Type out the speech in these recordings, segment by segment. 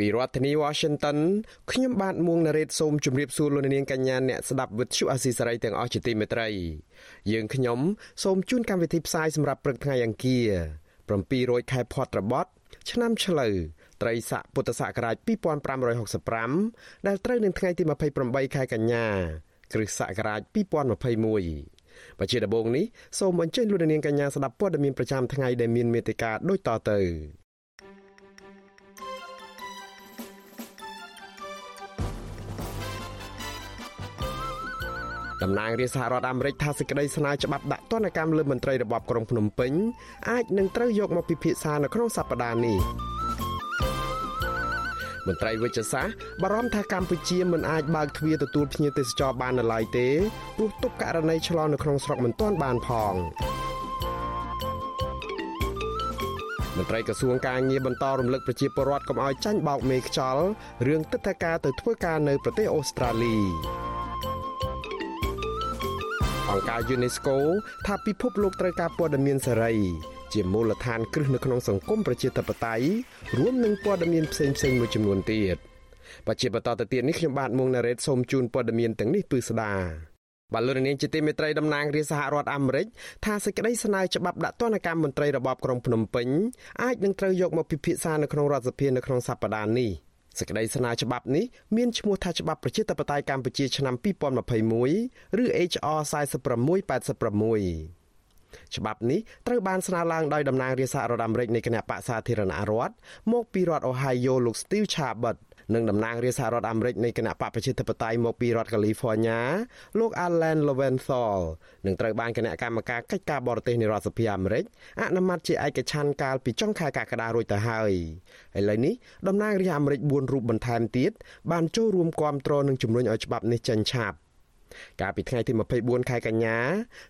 ពីរដ្ឋធានី Washington ខ្ញុំបាទមួងណារ៉េតសូមជម្រាបសួរលោកនាងកញ្ញាអ្នកស្ដាប់វិទ្យុអាស៊ីសេរីទាំងអស់ជាទីមេត្រី យើងខ្ញុំសូមជូនកម្មវិធីផ្សាយសម្រាប់ព្រឹកថ្ងៃអង្គារ700ខែផុតរបត់ឆ្នាំឆ្លូវត្រីស័កពុទ្ធសករាជ2565ដែលត្រូវនឹងថ្ងៃទី28ខែកញ្ញាគ្រិស្តសករាជ2021បច្ចុប្បន្នដំបូងនេះសូមអញ្ជើញលោកនាងកញ្ញាស្ដាប់ព័ត៌មានប្រចាំថ្ងៃដែលមានមេត្តាដូចតទៅ តំណាងរាជសហរដ្ឋអាមេរិកថាសេចក្តីស្នើច្បាប់ដាក់ទណ្ឌកម្មលើមន្ត្រីរបបក្រុងភ្នំពេញអាចនឹងត្រូវយកមកពិភាក្សានៅក្នុងសប្តាហ៍នេះមន្ត្រីវិជ្ជសាស្ត្របារម្ភថាកម្ពុជាមិនអាចបើកទ្វារទទួលភ្ញៀវទេសចរបាននៅឡើយទេព្រោះទុកករណីឆ្លងនៅក្នុងស្រុកមិនទាន់បានផងមន្ត្រីក្រសួងការងារបន្តរំលឹកប្រជាពលរដ្ឋកុំឲ្យចាញ់បោកមេខ្យល់រឿងទឹកធការទៅធ្វើការនៅប្រទេសអូស្ត្រាលី អង្គការ UNESCO ថាពិភពលោកត្រូវការព័ត៌មានសេរី ជាមូលដ្ឋានគ្រឹះនៅក្នុងសង្គមប្រជាធិបតេយ្យរួមនឹងព័ត៌មានផ្សេងៗមួយចំនួនទៀតបច្ចុប្បន្នទៅទៀតនេះខ្ញុំបាទមុងណារ៉េតសូមជូនព័ត៌មានទាំងនេះពឺស្ដាបាទលោកនាងជាទីមេត្រីតំណាងរាជសហរដ្ឋអាមេរិកថាសេចក្តីស្នើច្បាប់ដាក់ទណ្ឌកម្មមន្ត្រីរបបក្រុងភ្នំពេញអាចនឹងត្រូវយកមកពិភាក្សានៅក្នុងរដ្ឋសភានៅក្នុងសប្តាហ៍នេះ។ សេចក្តីស្នើច្បាប់នេះមានឈ្មោះថាច្បាប់ប្រជាធិបតេយ្យកម្ពុជាឆ្នាំ2021ឬ HR 4686ច្បាប់នេះត្រូវបានស្នើឡើងដោយតំណាងរាជសហរដ្ឋអាមេរិកនៃគណៈបកសាធារណរដ្ឋមកពីរដ្ឋ Ohio លោក Steve Chabot និងតំណាងរាជសហរដ្ឋអាមេរិកនៃគណៈបកប្រជាធិបតេយ្យមកពីរដ្ឋកាលីហ្វ័រញ៉ាលោក Alan Lowenthal នឹងត្រូវបានគណៈកម្មការកិច្ចការបរទេសនៃរដ្ឋសភាអាមេរិកអនុម័តជាឯកច្ឆ័ន្ទកាលពីចុងខែកក្កដារួចទៅហើយឥឡូវនេះតំណាងរាជអាមេរិក4រូបបន្ថែមទៀតបានចូលរួមគាំទ្រនិងជំរុញឲ្យច្បាប់នេះចេញឆាប់កាលពីថ្ងៃទី24ខែកញ្ញា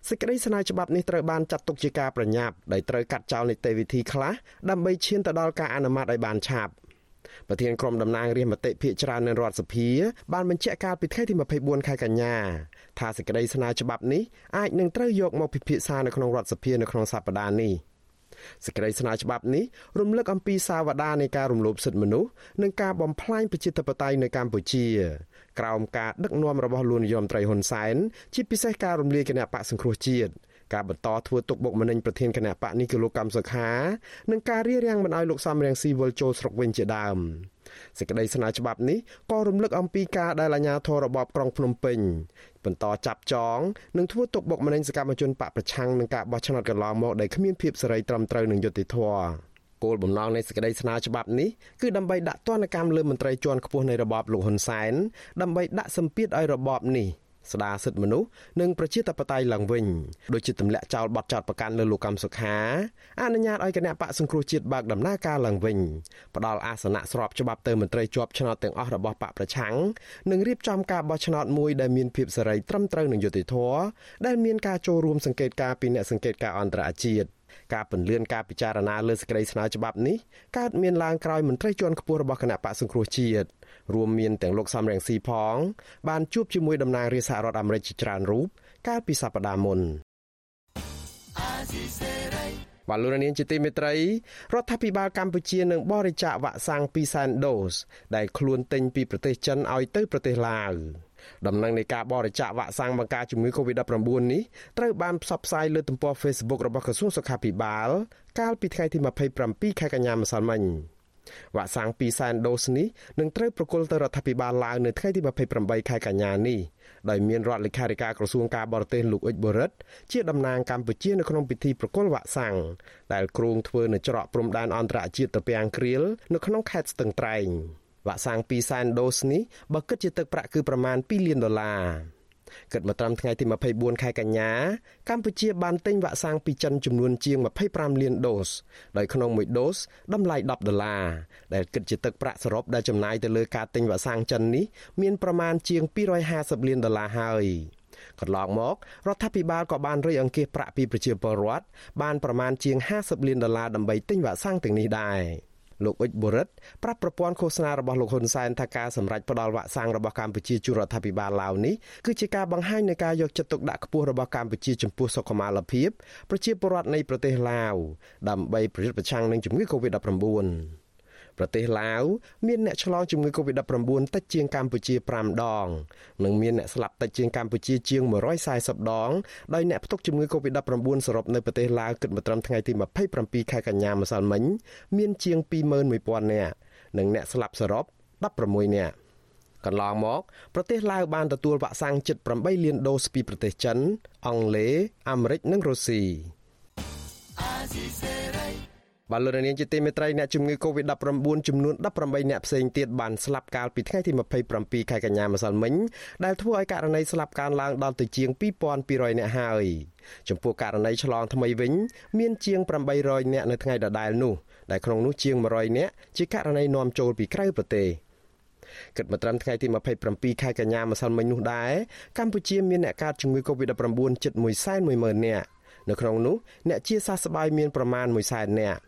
សេចក្តីស្នើច្បាប់នេះត្រូវបានចាត់ទុកជាការប្រញាប់ដោយត្រូវកាត់ចោលនីតិវិធីខ្លះដើម្បីឈានទៅដល់ការអនុម័តឲ្យបានឆាប់ ប្រធានក្រុមតំណាងរាស្ត្រមតិភាគច្រើននៅរដ្ឋសភាបានបញ្ជាក់កាលពីថ្ងៃទី24ខែកញ្ញាថាសេចក្តីស្នើច្បាប់នេះអាចនឹងត្រូវយកមកពិភាក្សានៅក្នុងរដ្ឋសភានៅក្នុងសប្តាហ៍នេះសេចក្តីស្នើច្បាប់នេះរំលឹកអំពីសាវតានៃការរំលោភសិទ្ធិមនុស្សនិងការបំផ្លាញប្រជាធិបតេយ្យនៅកម្ពុជា ក្រោមការដឹកនាំរបស់លោកនាយរដ្ឋមន្ត្រីហ៊ុនសែនជាពិសេសការរំលាយគណៈបកសង្គ្រោះជាតិ ការបន្តធ្វើទុកបុកម្នេញប្រធានគណៈបកនេះគឺលោកកម្មសុខានិងការរៀបរៀងមិនឲ្យលោកសំរងស៊ីវិលចូលស្រុកវិញជាដើមសេចក្តីស្នើច្បាប់នេះក៏រំលឹកអំពីការដែលអាជ្ញាធររបបក្រុងភ្នំពេញបន្តចាប់ចងនិងធ្វើទុកបុកម្នេញសកម្មជនបកប្រឆាំងនឹងការបោះឆ្នោតកន្លងមកដែលគ្មានភាពសេរីត្រឹមត្រូវនិងយុត្តិធម៌គោលបំណងនៃសេចក្តីស្នើច្បាប់នេះគឺដើម្បីដាក់ទណ្ឌកម្មលើមន្ត្រីជាន់ខ្ពស់នៃរបបលោកហ៊ុនសែនដើម្បីដាក់សម្ពាធឲ្យរបបនេះ ស្ដារសិទ្ធិមនុស្សនិងប្រជាធិបតេយ្យឡើងវិញដូចជាទម្លាក់ចោលបទចោទប្រកាន់លើលោកកម្មសុខាអនុញ្ញាតឲ្យគណៈបកសង្គ្រោះជាតិបើកដំណើរការឡើងវិញផ្ដល់អាសនៈស្របច្បាប់ទៅមន្ត្រីជាប់ឆ្នោតទាំងអស់របស់បកប្រឆាំងនិងរៀបចំការបោះឆ្នោតមួយដែលមានភាពសេរីត្រឹមត្រូវនិងយុត្តិធម៌ដែលមានការចូលរួមសង្កេតការពីអ្នកសង្កេតការអន្តរជាតិ ការពន្លឿនការពិចារណាលើសេចក្តីស្នើច្បាប់នេះកើតមានឡើងក្រោយមន្ត្រីជាន់ខ្ពស់របស់គណៈបកសង្គ្រោះជាតិរួមមានទាំងលោកសំរងស៊ីផង បានជួបជាមួយតំណាងរាជសហរដ្ឋអាមេរិកជាច្រើនរូបកាលពីសប្តាហ៍មុនបាឡូនានជាទីមេត្រីរដ្ឋាភិបាលកម្ពុជានឹងបរិច្ចាគវ៉ាក់សាំង2សែនដូសដែលខ្លួនទិញពីប្រទេសចិនឲ្យទៅប្រទេសឡាវ ដំណឹងនៃការបរិច្ចាគវ៉ាក់សាំងបង្ការជំងឺ Covid-19 នេះត្រូវបានផ្សព្វផ្សាយលើទំព័រ Facebook របស់ក្រសួងសុខាភិបាល កាលពីថ្ងៃទី27ខែកញ្ញាម្សិលមិញវ៉ាក់សាំង2សែនដូសនេះនឹងត្រូវប្រគល់ទៅរដ្ឋាភិបាលឡាវនៅថ្ងៃទី28ខែកញ្ញានេះដោយមានរដ្ឋលេខាធិការក្រសួងការបរទេសលោកអ៊ិចបូរិតជាតំណាងកម្ពុជានៅក្នុងពិធីប្រគល់វ៉ាក់សាំងដែលគ្រោងធ្វើនៅច្រកព្រំដែនអន្តរជាតិត្រពាំងគ្រៀលនៅក្នុងខេត្តស្ទឹងត្រែង វ៉ាក់សាំង2សែនដូសនេះបើគិតជាទឹកប្រាក់គឺប្រមាណ2លានដុល្លារគិតមកត្រឹមថ្ងៃទី24ខែកញ្ញាកម្ពុជាបានទិញវ៉ាក់សាំងពីចិនចំនួនជាង25លានដូសដោយក្នុងមួយដូសតម្លៃ10ដុល្លារដែលគិតជាទឹកប្រាក់សរុបដែលចំណាយទៅលើការទិញវ៉ាក់សាំងចិននេះមានប្រមាណជាង250លានដុល្លារហើយកន្លងមករដ្ឋាភិបាលក៏បានរៃអង្គាសប្រាក់ពីប្រជាពលរដ្ឋបានប្រមាណជាង50លានដុល្លារដើម្បីទិញវ៉ាក់សាំងទាំងនេះដែរ លោកអ៊ុចបូរិតប្រាប់ប្រព័ន្ធឃោសនារបស់លោកហ៊ុនសែនថាការសម្រេចផ្ដល់វ៉ាក់សាំងរបស់កម្ពុជាជូនរដ្ឋាភិបាលឡាវនេះគឺជាការបង្ហាញនៃការយកចិត្តទុកដាក់ខ្ពស់របស់កម្ពុជាចំពោះសុខុមាលភាពប្រជាពលរដ្ឋនៃប្រទេសឡាវដើម្បីប្រយុទ្ធប្រឆាំងនឹងជំងឺ Covid-19 ប្រទេសឡាវមានអ្នកឆ្លងជំងឺ Covid-19 តិចជាងកម្ពុជា5ដង និងមានអ្នកស្លាប់តិចជាងកម្ពុជាជាង140ដងដោយអ្នកផ្ទុកជំងឺ Covid-19 សរុបនៅប្រទេសឡាវគិតមកត្រឹមថ្ងៃទី27ខែកញ្ញាម្សិលមិញមានជាង21000នាក់និងអ្នកស្លាប់សរុប16នាក់កន្លងមកប្រទេសឡាវបានទទួលវ៉ាក់សាំងជិត8លានដូសពីប្រទេសចិន អង់គ្លេសអាមេរិកនិងរុស្ស៊ី បាទលោកនាងជាទីមេត្រីអ្នកជំងឺ Covid-19 ចំនួន18អ្នកផ្សេងទៀតបានស្លាប់កាលពីថ្ងៃទី27ខែកញ្ញាម្សិលមិញដែលធ្វើឲ្យករណីស្លាប់កើនឡើងដល់ទៅជាង2200អ្នកហើយចំពោះករណីឆ្លងថ្មីវិញ មានជាង800អ្នកនៅថ្ងៃដដែលនោះដែលក្នុងនោះជាង100អ្នកជាករណីនាំចូលពីក្រៅប្រទេសគិតមកត្រឹមថ្ងៃទី27ខែកញ្ញាម្សិលមិញនោះដែរកម្ពុជាមានអ្នកកើតជំងឺ Covid-19 ជិត110,000នាក់នៅក្នុងនោះអ្នកជាសះស្បើយមានប្រមាណ100,000នាក់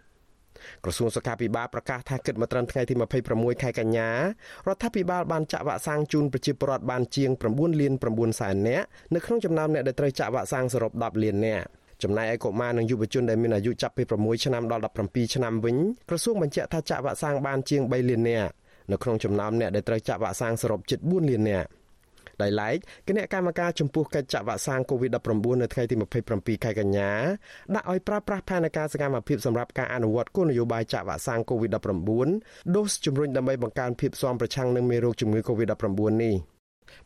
ក្រសួងសុខាភិបាលប្រកាសថាគិតមកត្រឹមថ្ងៃទី26ខែកញ្ញារដ្ឋាភិបាលបានចាក់វ៉ាក់សាំងជូនប្រជាពលរដ្ឋបានជាង9លាន9សែននាក់នៅក្នុងចំណោមអ្នកដែលត្រូវចាក់វ៉ាក់សាំងសរុប10លាននាក់ចំណែកឯកុមារនិងយុវជនដែលមានអាយុចាប់ពី6ឆ្នាំដល់17ឆ្នាំវិញក្រសួងបញ្ជាក់ថាចាក់វ៉ាក់សាំងបានជាង3លាននាក់នៅក្នុងចំណោមអ្នកដែលត្រូវចាក់វ៉ាក់សាំងសរុបជិត4លាននាក់ ដោយឡែកគណៈកម្មការចំពោះកិច្ចចាក់វ៉ាក់សាំង COVID-19 នៅថ្ងៃទី27ខែកញ្ញាដាក់ឲ្យប្រើប្រាស់ផែនការសកម្មភាពសម្រាប់ការអនុវត្តគោលនយោបាយចាក់វ៉ាក់សាំង COVID-19 ដូសជំរុញដើម្បីបង្កើនភាពស៊ាំប្រឆាំងនឹងមេរោគជំងឺ COVID-19 នេះ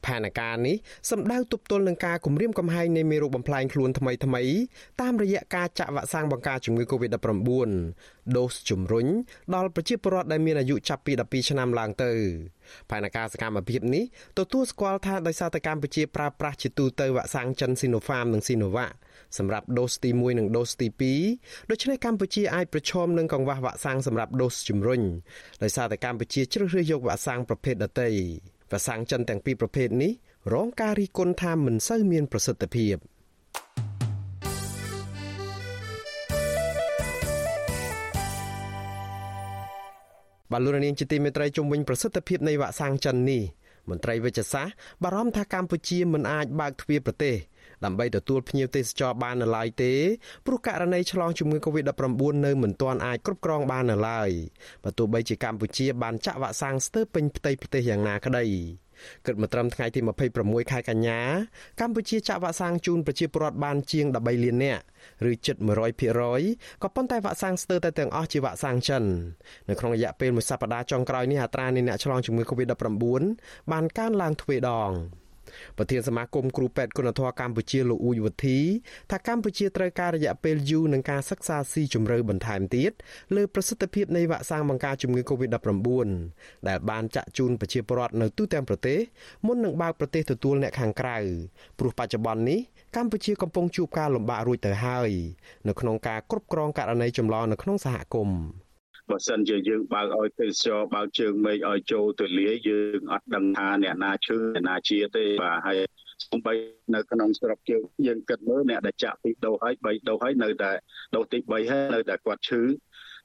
ផែនការនេះសម្ដៅទប់ទល់នឹងការគំរាមកំហែងនៃមេរោគបំផ្លាញខ្លួនថ្មីថ្មីតាមរយៈការចាក់វ៉ាក់សាំងបង្ការជំងឺ Covid-19 ដូសជំរុញដល់ប្រជាពលរដ្ឋដែលមានអាយុចាប់ពី12ឆ្នាំឡើងទៅផែនការសកម្មភាពនេះទទួលស្គាល់ថាដោយសារតែកម្ពុជាប្រើប្រាស់ជាទូទៅវ៉ាក់សាំងចិន Sinopharm និង Sinovac សម្រាប់ដូសទី1និងដូសទី2ដូច្នេះកម្ពុជាអាចប្រឈមនឹងកង្វះវ៉ាក់សាំងសម្រាប់ដូសជំរុញដោយសារតែកម្ពុជាជ្រើសរើសយកវ៉ាក់សាំងប្រភេទដទៃ វ៉ាក់សាំងចិនទាំងពីរប្រភេទនេះរងការរិះគន់ថាមិនសូវមានប្រសិទ្ធភាពបាឡូរនាងជាទីមេត្រីជំវិញប្រសិទ្ធភាពនៃវ៉ាក់សាំងចិននេះមន្ត្រីវិទ្យាសាស្ត្របារម្ភថាកម្ពុជាមិនអាចបើកទ្វារប្រទេស ដើម្បីទទួលភ្ញៀវទេសចរបាននៅឡើយទេព្រោះករណីឆ្លងជំងឺ Covid-19 នៅមិនទាន់អាចគ្រប់គ្រងបាននៅឡើយបើទោះបីជាកម្ពុជាបានចាក់វ៉ាក់សាំងស្ទើរពេញផ្ទៃប្រទេសយ៉ាងណាក្តីគិតមកត្រឹមថ្ងៃទី26ខែកញ្ញាកម្ពុជាចាក់វ៉ាក់សាំងជូនប្រជាពលរដ្ឋបានជាង13លាននាក់ឬជិត100%ក៏ប៉ុន្តែវ៉ាក់សាំងស្ទើរតែទាំងអស់ជាវ៉ាក់សាំងចិននៅក្នុងរយៈពេលមួយសប្តាហ៍ចុងក្រោយនេះអត្រានៃអ្នកឆ្លងជំងឺ Covid-19 បានកើនឡើងទ្វេដង ប្រធានសមាគមគ្រូពេទ្យគុណធម៌កម្ពុជាលោកអ៊ូយវុធីថាកម្ពុជាត្រូវការរយៈពេលយូរនឹងការសិក្សាស៊ីជម្រៅបន្ថែមទៀតលើប្រសិទ្ធភាពនៃវ៉ាក់សាំងបង្ការជំងឺ Covid-19 ដែលបានចាក់ជូនប្រជាពលរដ្ឋនៅទូទាំងប្រទេសមុននឹងបើកប្រទេសទទួលអ្នកខាងក្រៅព្រោះបច្ចុប្បន្ននេះកម្ពុជាកំពុងជួបការលំបាករួចទៅហើយនៅក្នុងការគ្រប់គ្រងករណីចម្លងនៅក្នុងសហគមន៍ បើសិនជាយើងបើកឲ្យទេសចរបើកជើងមេឃឲ្យចូលទលាយើងអត់ដឹងថាអ្នកណាឈឺអ្នកណាជាទេបាទហើយសំបីនៅក្នុងស្រុកយើងយើងគិតមើលអ្នកដែលចាក់ពីរដូសហើយ3ដូសហើយនៅតែដូសទី3ហើយនៅតែគាត់ឈឺ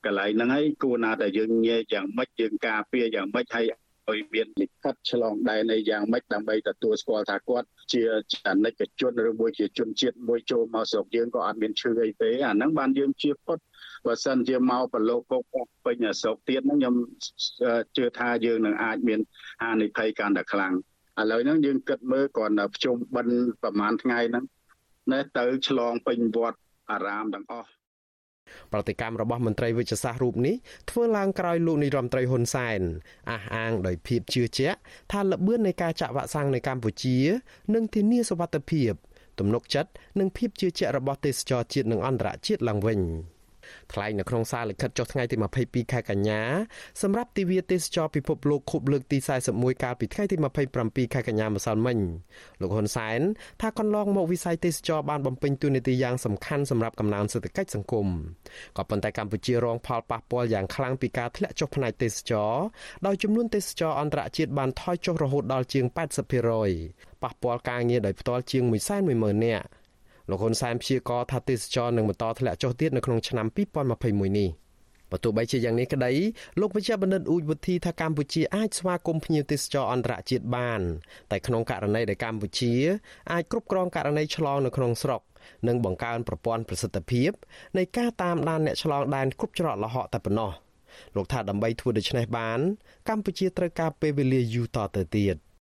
កន្លែងហ្នឹងហើយគួរណាតែយើងញែកយ៉ាងម៉េចយើងការពារយ៉ាងម៉េចហើយ ឲ្យមានលិខិតឆ្លងដែននៃយ៉ាងម៉េចដើម្បីទទួលស្គាល់ថាគាត់ជាចនិកជនឬមួយជាជនជាតិមួយចូលមកស្រុកយើងក៏អត់មានឈឺអីទេអាហ្នឹងបានយើងជាពុតបើសិនជាមកប្រឡូកពកពេញស្រុកទៀតហ្នឹងខ្ញុំជឿថាយើងនឹងអាចមានហានិភ័យកាន់តែខ្លាំងឥឡូវហ្នឹងយើងគិតមើលគ្រាន់តែភ្ជុំបិណ្ឌប្រហែលថ្ងៃហ្នឹងណែទៅឆ្លងពេញវត្តអារាមទាំងអស់ ប្រតិកម្មរបស់មន្ត្រីវិទ្យាសាស្ត្ររូបនេះធ្វើឡើងក្រោយលោកនាយរដ្ឋមន្ត្រីហ៊ុនសែនអះអាងដោយភាពជឿជាក់ថាល្បឿននៃការចាក់វ៉ាក់សាំងនៅកម្ពុជានឹងធានាសុវត្ថិភាពទំនុកចិត្តនិងភាពជឿជាក់របស់ទេសចរជាតិនិងអន្តរជាតិឡើងវិញ។ ថ្លែងនៅក្នុងសារលិខិតចុះថ្ងៃទី22ខែកញ្ញាសម្រាប់ទិវាទេសចរពិភពលោកខូបលើកទី41កាលពីថ្ងៃទី27ខែកញ្ញាម្សិលមិញលោកហ៊ុនសែនថាកន្លងមកវិស័យទេសចរបានបំពេញតួនាទីយ៉ាងសំខាន់សម្រាប់កំណើនសេដ្ឋកិច្ចសង្គមក៏ប៉ុន្តែកម្ពុជារងផលប៉ះពាល់យ៉ាងខ្លាំងពីការធ្លាក់ចុះផ្នែកទេសចរដោយចំនួនទេសចរអន្តរជាតិបានថយចុះរហូតដល់ជាង80%ប៉ះពាល់ការងារដោយផ្ទាល់ជាង110,000នាក់ លោកហ៊ុនសែនព្យាករថាទេសចរនឹងបន្តធ្លាក់ចុះទៀតនៅក្នុងឆ្នាំ2021នេះបើទោះបីជាយ៉ាងនេះក្តីលោកវិជ្ជបណ្ឌិតអ៊ូចវុធីថាកម្ពុជាអាចស្វាគមន៍ភ្ញៀវទេសចរអន្តរជាតិបាន តែក្នុងករណីដែលកម្ពុជាអាចគ្រប់គ្រងករណីឆ្លងនៅក្នុងស្រុកនិងបង្កើនប្រព័ន្ធប្រសិទ្ធភាពនៃការតាមដានអ្នកឆ្លងដែនគ្រប់ច្រកល្ហកតែប៉ុណ្ណោះលោកថាដើម្បីធ្វើដូច្នេះបាន កម្ពុជាត្រូវការពេលវេលាយូរតទៅទៀត។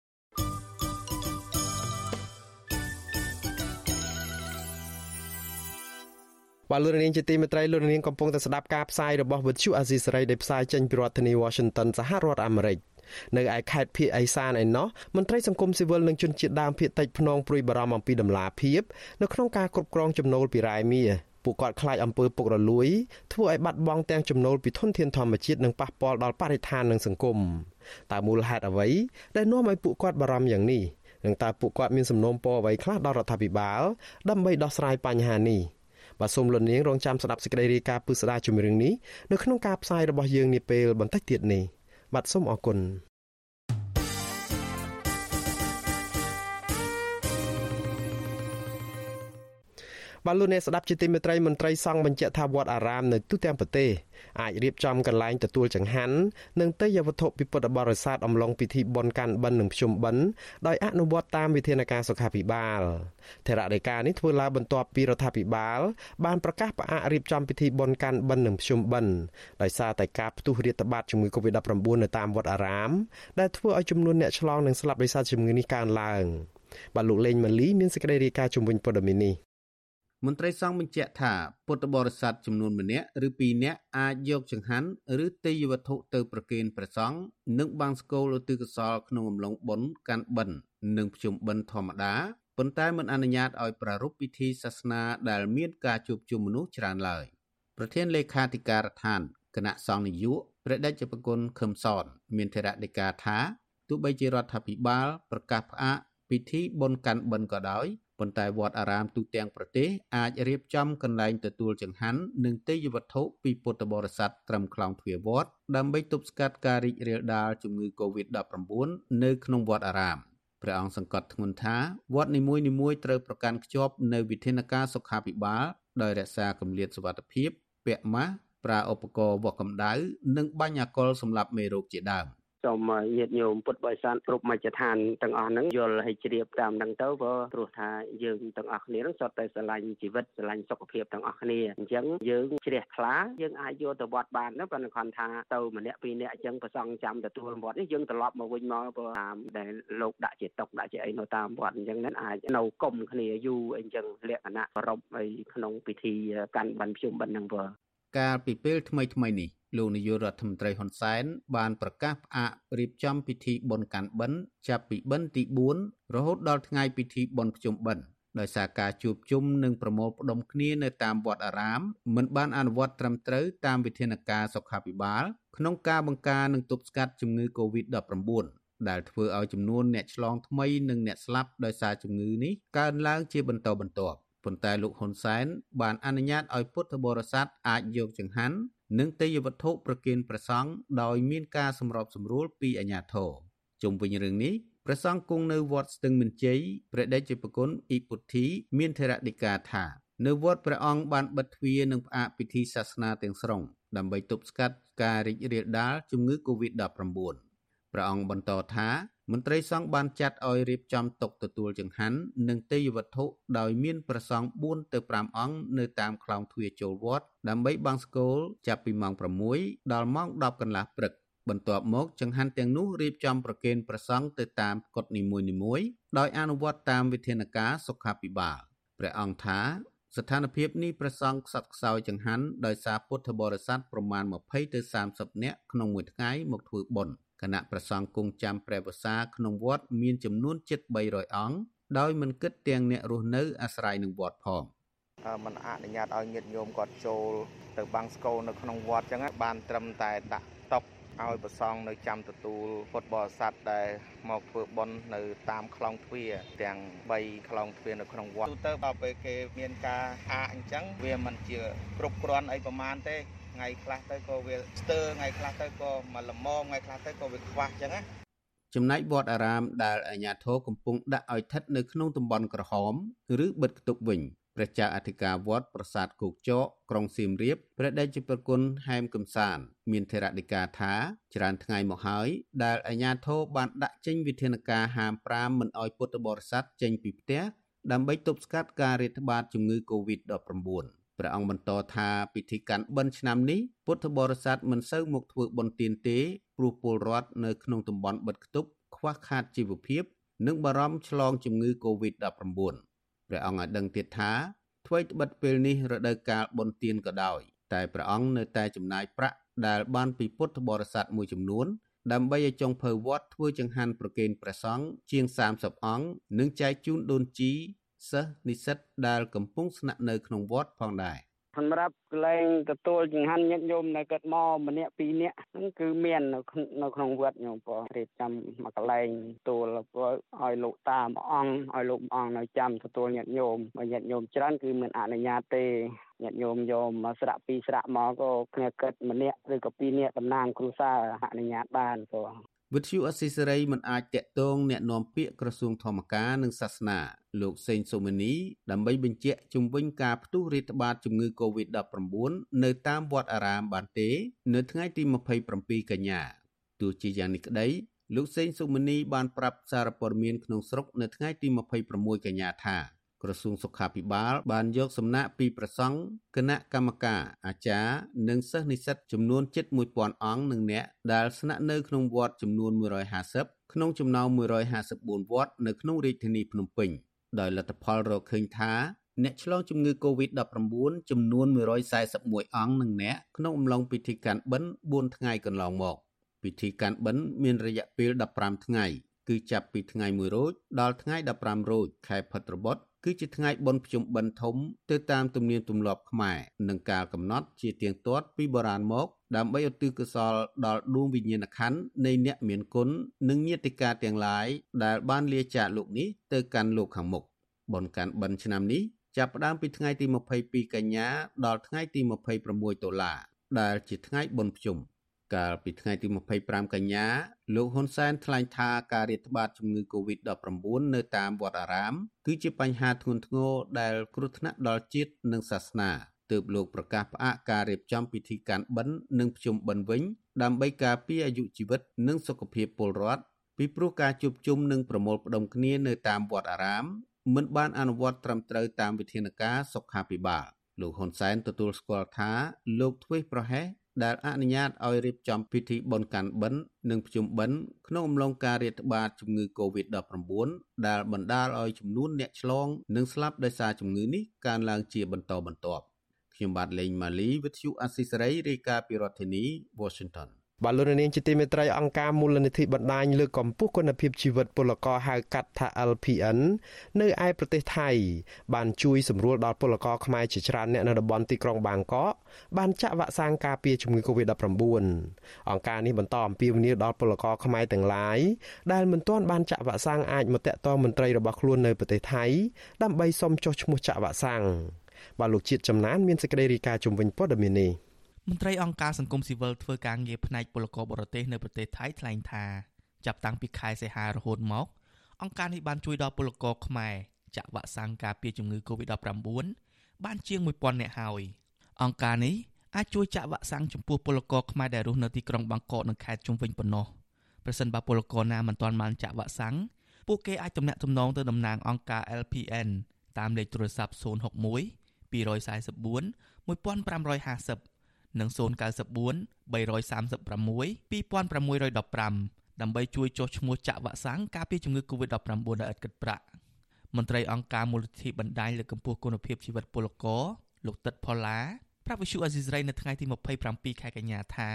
បាទលោកនាងជាទីមេត្រីលោកនាងកំពុងតែស្ដាប់ការផ្សាយរបស់វិទ្យុអាស៊ីសេរីដែលផ្សាយចេញពីរដ្ឋធានី Washington សហរដ្ឋអាមេរិកនៅឯខេត្តភៀកអេសានឯណោះមន្ត្រីសង្គមស៊ីវិលនិងជនជាតិដើមភៀកតិចភ្នងព្រួយបារម្ភអំពីដំណាភាពនៅក្នុងការគ្រប់គ្រងចំណូលពីរ៉ែមាសពួកគាត់ខ្លាចអំពើពុករលួយធ្វើឲ្យបាត់បង់ទាំងចំណូលពីធនធានធម្មជាតិនិងប៉ះពាល់ដល់បរិស្ថាននិងសង្គមតើមូលហេតុអ្វីដែលនាំឲ្យពួកគាត់បារម្ភយ៉ាងនេះនិងតើពួកគាត់មានសំណូមពរអ្វីខ្លះដល់រដ្ឋាភិបាលដើម្បីដោះស្រាយបញ្ហានេះ។ បាទសូមលន់នាងរងចាំស្ដាប់សេចក្តីរាយការណ៍ពិស្ដារជំរឿងនេះនៅក្នុងការផ្សាយរបស់យើងនាពេលបន្តិចទៀតនេះបាទសូមអរគុណ បាទលោកអ្នកស្ដាប់ជាទីមេត្រីមន្ត្រីសង្ឃបញ្ជាក់ថាវត្តអារាមនៅទូទាំងប្រទេសអាចរៀបចំកន្លែងទទួលចង្ហាន់និងទេយ្យវត្ថុពីពុទ្ធបរិស័ទអំឡុងពិធីបុណ្យកាន់បិណ្ឌនិងភ្ជុំបិណ្ឌដោយអនុវត្តតាមវិធានការសុខាភិបាលថេរដីកានេះធ្វើឡើងបន្ទាប់ពីរដ្ឋាភិបាល បានប្រកាសផ្អាករៀបចំពិធីបុណ្យកាន់បិណ្ឌនិងភ្ជុំបិណ្ឌដោយសារតែការផ្ទុះរាតត្បាតជំងឺ Covid-19 នៅតាមវត្តអារាម ដែលធ្វើឲ្យចំនួនអ្នកឆ្លងនិងស្លាប់ដោយសារជំងឺនេះកើនឡើងបាទលោកលេងម៉ាលីមានសេចក្តីរាយការណ៍ជំវិញព័ត៌មាននេះ មន្ត្រីសង្ឃបញ្ជាក់ថាពុទ្ធបរិស័ទចំនួនម្នាក់ឬពីរនាក់អាចយកចង្ហាន់ឬទេយ្យវត្ថុទៅប្រគេនព្រះសង្ឃនិងបាំងស្គរឧទ្ទិសកុសលក្នុងអំឡុងបុណ្យកាន់បិណ្ឌនិងភ្ជុំបិណ្ឌធម្មតាប៉ុន្តែមិនអនុញ្ញាតឲ្យប្រារព្ធពិធីសាសនាដែលមានការជួបជុំមនុស្សច្រើនឡើយប្រធានលេខាធិការដ្ឋានគណៈសង្ឃនយោបាយព្រះដេចប្រគុណខឹមសនមានធរៈដីកាថាទោះបីជារដ្ឋាភិបាលប្រកាសផ្អាកពិធីបុណ្យកាន់បិណ្ឌក៏ដោយ ប៉ុន្តែវត្តអារាមទូទាំងប្រទេសអាចរៀបចំកន្លែងទទួលចង្ហាន់និងទេយ្យវត្ថុពីពុទ្ធបរិស័ទត្រឹមខ្លងទ្វារវត្តដើម្បីទប់ស្កាត់ការរីករាលដាលជំងឺ Covid-19 នៅក្នុងវត្តអារាមព្រះអង្គសង្កត់ធ្ងន់ថាវត្តនីមួយៗត្រូវប្រកាន់ខ្ជាប់នៅវិធានការសុខាភិបាលដោយរក្សាគម្លាតសុវត្ថិភាពពាក់ម៉ាស់ប្រើឧបករណ៍វាស់កម្ដៅ និងបាញ់អាល់កុលសម្រាប់មេរោគជាដើម។ សូមញាតិញោមពុទ្ធបរិស័ទគ្រប់មជ្ឈដ្ឋានទាំងអស់ហ្នឹងយល់ឲ្យជ្រាបតាមហ្នឹងទៅព្រោះព្រោះថាយើងទាំងអស់គ្នាហ្នឹងសុទ្ធតែស្រឡាញ់ជីវិតស្រឡាញ់សុខភាពទាំងអស់គ្នាអញ្ចឹងយើងជ្រះថ្លាយើងអាចយកទៅវត្តបានទៅប៉ុន្តែគាត់ថាទៅម្នាក់ពីរនាក់អញ្ចឹងប្រសងចាំទទួលវត្តនេះយើងត្រឡប់មកវិញមកព្រោះតាមដែលលោកដាក់ជាតុកដាក់ជាអីនៅតាមវត្តអញ្ចឹងហ្នឹងអាចនៅគុំគ្នាយូរអីចឹងលក្ខណៈប្រពអីក្នុងពិធីកាន់បិណ្ឌភ្ជុំបិណ្ឌហ្នឹងព្រោះកាលពីពេលថ្មីថ្មីនេះ លោកនាយករដ្ឋមន្ត្រីហ៊ុនសែនបានប្រកាសផ្អាករៀបចំពិធីបុណ្យកាន់បិណ្ឌចាប់ពីបិណ្ឌទី4រហូតដល់ថ្ងៃពិធីបុណ្យភ្ជុំបិណ្ឌដោយសារការជួបជុំនិងប្រមូលផ្ដុំគ្នានៅតាមវត្តអារាមមិនបានអនុវត្តត្រឹមត្រូវតាមវិធានការសុខាភិបាល ក្នុងការបង្ការនិងទប់ស្កាត់ជំងឺ Covid-19 ដែលធ្វើឲ្យចំនួនអ្នកឆ្លងថ្មីនិងអ្នកស្លាប់ដោយសារជំងឺនេះកើនឡើងជាបន្តបន្ទាប់ប៉ុន្តែលោកហ៊ុនសែនបានអនុញ្ញាតឲ្យពុទ្ធបរិស័ទអាចយកចង្ហាន់ និងទេយ្យវត្ថុប្រគេនព្រះសង្ឃដោយមានការសម្របសម្រួលពីអាជ្ញាធរជុំវិញរឿងនេះព្រះសង្ឃគង់នៅវត្តស្ទឹងមានជ័យព្រះដេចប្រគុណអ៊ីពុទ្ធីមានធរណីកាថា នៅវត្តព្រះអង្គបានបិទទ្វារនិងផ្អាកពិធីសាសនាទាំងស្រុងដើម្បីទប់ស្កាត់ការរីករាលដាលជំងឺ Covid-19 ព្រះអង្គបន្តថា មន្ត្រីសង្ឃបានចាត់ឲ្យរៀបចំតុទទួលចង្ហាន់និងទេយ្យវត្ថុដោយមានព្រះសង្ឃ4ទៅ5អង្គនៅតាមខ្លោងទ្វារចូលវត្តដើម្បីបាំងស្គលចាប់ពីម៉ោង6ដល់ម៉ោង10កន្លះព្រឹកបន្ទាប់មកចង្ហាន់ទាំងនោះរៀបចំប្រគេនព្រះសង្ឃទៅតាមកុដិនីមួយៗដោយអនុវត្តតាមវិធានការសុខាភិបាលព្រះអង្គថាស្ថានភាពនេះព្រះសង្ឃខ្សត់ខ្សោយចង្ហាន់ដោយសារពុទ្ធបរិស័ទប្រមាណ20ទៅ30នាក់ក្នុងមួយថ្ងៃមកធ្វើបុណ្យ គណៈប្រសង់គង់ចាំព្រះវសាក្នុងវត្តមានចំនួនជិត300អង្គដោយមិនគិតទាំងអ្នករស់នៅអាស្រ័យនឹងវត្តផងมันអនុញ្ញាតឲ្យញាតិញោមគាត់ចូលទៅបាំងស្គរនៅក្នុងវត្តអញ្ចឹងបានត្រឹមតែដាក់តុកឲ្យប្រសងនៅចាំទទួលពុទ្ធបរិស័ទដែលមកធ្វើបុណ្យនៅតាមខ្លងទ្វារទាំង3ខ្លងទ្វារនៅក្នុងវត្តទូទៅដល់ពេលគេមានការហាអញ្ចឹងវាមិនជាគ្រប់គ្រាន់អីប្រមាណទេ ថ្ងៃខ្លះទៅក៏វាស្ទើរថ្ងៃខ្លះទៅក៏មកល្មមថ្ងៃខ្លះទៅក៏វាខ្វះអញ្ចឹងណាចំណែកវត្តអារាមដែលអាជ្ញាធរកំពុងដាក់ឲ្យស្ថិតនៅក្នុងតំបន់ក្រហម ឬបិទគប់វិញព្រះចៅអធិការវត្តប្រាសាទគោកចកក្រុងសៀមរាបព្រះដេចប្រគុណហែមកំសាន មានធរណីកាថាច្រើនថ្ងៃមកហើយដែលអាជ្ញាធរបានដាក់ចេញវិធានការហាម5មិនឲ្យពុទ្ធបរិស័ទចេញពីផ្ទះដើម្បីទប់ស្កាត់ការរាតត្បាតជំងឺ Covid-19 ព្រះអង្គបន្តថាពិធីកាន់បិណ្ឌឆ្នាំនេះពុទ្ធបរិស័ទមិនសូវមកធ្វើបុណ្យទានទេព្រោះពលរដ្ឋនៅក្នុងតំបន់បិទគប់ខ្វះខាតជីវភាព និងបារម្ភឆ្លងជំងឺ Covid-19 ព្រះអង្គឲ្យដឹងទៀតថាអ្វីត្បិតពេលនេះរដូវកាលបុណ្យទានក៏ដោយតែព្រះអង្គនៅតែចំណាយប្រាក់ដែលបានពីពុទ្ធបរិស័ទមួយចំនួនដើម្បីឲ្យចុងភៅវត្តធ្វើចង្ហាន់ប្រគេនព្រះសង្ឃជាង30អង្គនិងចែកជូនដូនជី សិស្សនិស្សិតដែលកំពុងស្នាក់នៅក្នុងវត្តផងដែរសម្រាប់កលែងទទួលចង្ហាន់ញាតិញោមនៅកើតមកម្នាក់ពីរនាក់ហ្នឹងគឺមាននៅនៅក្នុងវត្តញោមបងរៀបចំមកកលែងទទួលឲ្យលោកតាមួយអង្គឲ្យលោកមួយអង្គនៅចាំទទួលញាតិញោមបើញាតិញោមច្រើនគឺមិនអនុញ្ញាតទេញាតិញោមយកមកស្រាក់ពីរស្រាក់មកក៏គ្នាគិតម្នាក់ឬក៏ពីរនាក់តំណាងគ្រួសារអនុញ្ញាតបានបង វិទ្យុអស៊ីសេរីមិនអាចតាក់ទងแนะនាំពាក្យក្រសួងធម្មការនិងសាសនាលោកសេងសុមនីដើម្បីបញ្ជាក់ជំវិញការផ្ទុះរាតត្បាតជំងឺ Covid-19 នៅតាមវត្តអារាមបានទេ នៅថ្ងៃទី27កញ្ញាទោះជាយ៉ាងនេះក្តីលោកសេងសុមនីបានប្រាប់សារព័ត៌មានក្នុងស្រុកនៅថ្ងៃទី26កញ្ញាថា ក្រសួងសុខាភិបាលបានយកសំណាក់ពីប្រសង់គណៈកម្មការអាចារ្យនិងសិស្សនិស្សិតចំនួនជិត1000អង្គនិងអ្នកដែលស្នាក់នៅក្នុងវត្តចំនួន150ក្នុងចំណោម154វត្តនៅក្នុងរាជធានីភ្នំពេញដោយលទ្ធផលរកឃើញថាអ្នកឆ្លងជំងឺ Covid-19 ចំនួន141អង្គនិងអ្នកក្នុងអំឡុងពិធីកាន់បិណ្ឌ4ថ្ងៃកន្លងមកពិធីកាន់បិណ្ឌមានរយៈពេល15ថ្ងៃ គឺចាប់ពីថ្ងៃ1រោចដល់ថ្ងៃ15រោចខែផុតរបត់ គឺជាថ្ងៃបុណ្យភ្ជុំបិណ្ឌធំទៅតាមទំនៀមទម្លាប់ខ្មែរនិងការកំណត់ជាទៀងទាត់ពីបុរាណមក ដើម្បីឧទ្ទិសកុសលដល់ដួងវិញ្ញាណក្ខន្ធនៃអ្នកមានគុណនិងញាតិកាទាំងឡាយដែលបានលាចាកលោកនេះទៅកាន់លោកខាងមុខបុណ្យកាន់បិណ្ឌឆ្នាំនេះចាប់ផ្ដើមពីថ្ងៃទី22កញ្ញាដល់ថ្ងៃទី26តុលាដែលជាថ្ងៃបុណ្យភ្ជុំ កាលពីថ្ងៃទី25កញ្ញាលោកហ៊ុនសែនថ្លែងថាការរាតត្បាតជំងឺ Covid-19 នៅតាមវត្តអារាម គឺជាបញ្ហាធ្ងន់ធ្ងរដែលគ្រោះថ្នាក់ដល់ជាតិនិងសាសនាទើបលោកប្រកាសផ្អាកការរៀបចំពិធីកាន់បិណ្ឌនិងភ្ជុំបិណ្ឌវិញ ដើម្បីការពារអាយុជីវិត និងសុខភាពពលរដ្ឋពីព្រោះការជួបជុំនិងប្រមូលផ្ដុំគ្នានៅតាមវត្តអារាមមិនបានអនុវត្តត្រឹមត្រូវតាមវិធានការសុខាភិបាលលោកហ៊ុនសែនទទួលស្គាល់ថាលោកធ្វេសប្រហែស ដែលអនុញ្ញាតឲ្យរៀបចំពិធីបុណ្យកាន់បិណ្ឌនិងភ្ជុំបិណ្ឌក្នុងអំឡុងការរាតត្បាតជំងឺ Covid-19 ដែលបណ្ដាលឲ្យចំនួនអ្នកឆ្លង និងស្លាប់ដោយសារជំងឺនេះកើនឡើងជាបន្តបន្ទាប់ខ្ញុំបាទលេងម៉ាលីវិទ្យុអស៊ីសេរីរាយការណ៍ពីរដ្ឋធានី Washington បាទលោកនាងជាទីមេត្រីអង្គការមូលនិធិបណ្ដាញលើកកម្ពស់គុណភាពជីវិតពលករហៅកាត់ថា LPN នៅឯប្រទេសថៃ បានជួយសម្រួលដល់ពលករខ្មែរជាច្រើនអ្នកនៅតំបន់ទីក្រុងបាងកកបានចាក់វ៉ាក់សាំងការពារជំងឺ Covid-19 អង្គការនេះបន្តអំពាវនាវដល់ពលករខ្មែរទាំងឡាយដែលមិនទាន់បានចាក់វ៉ាក់សាំងអាចមកតាក់ទងមន្ត្រីរបស់ខ្លួននៅប្រទេសថៃដើម្បីសុំចុះឈ្មោះចាក់វ៉ាក់សាំងបាទលោកជាតិចំណានមានសេចក្តីរាយការណ៍ជំវិញព័ត៌មាននេះ មន្ត្រីអង្គការសង្គមស៊ីវិលធ្វើការងារផ្នែកពលករបរទេសនៅប្រទេសថៃថ្លែងថាចាប់តាំងពីខែសីហារហូតមកអង្គការនេះបានជួយដល់ពលករខ្មែរចាក់វ៉ាក់សាំងការពារជំងឺ Covid-19 បានជាង1000នាក់ហើយអង្គការនេះអាចជួយចាក់វ៉ាក់សាំងចំពោះពលករខ្មែរដែលរស់នៅទីក្រុងបាងកកនិងខេត្តជុំវិញប៉ុណ្ណោះប្រសិនបើពលករណាមិនទាន់បានចាក់វ៉ាក់សាំងពួកគេអាចទំនាក់ទំនងទៅតំណាងអង្គការ LPN តាមលេខទូរស័ព្ទ061 244 1550 និង094 336 2615ដើម្បីជួយចុះឈ្មោះចាក់វ៉ាក់សាំងការពារជំងឺ Covid-19 ដោយឥតគិតប្រាក់មន្ត្រីអង្គការមូលនិធិបណ្ដាញលើកកម្ពស់គុណភាពជីវិតពលករលោកទឹកផល្លាប្រាប់វិសុអាស៊ីសេរីនៅថ្ងៃទី27ខែកញ្ញាថា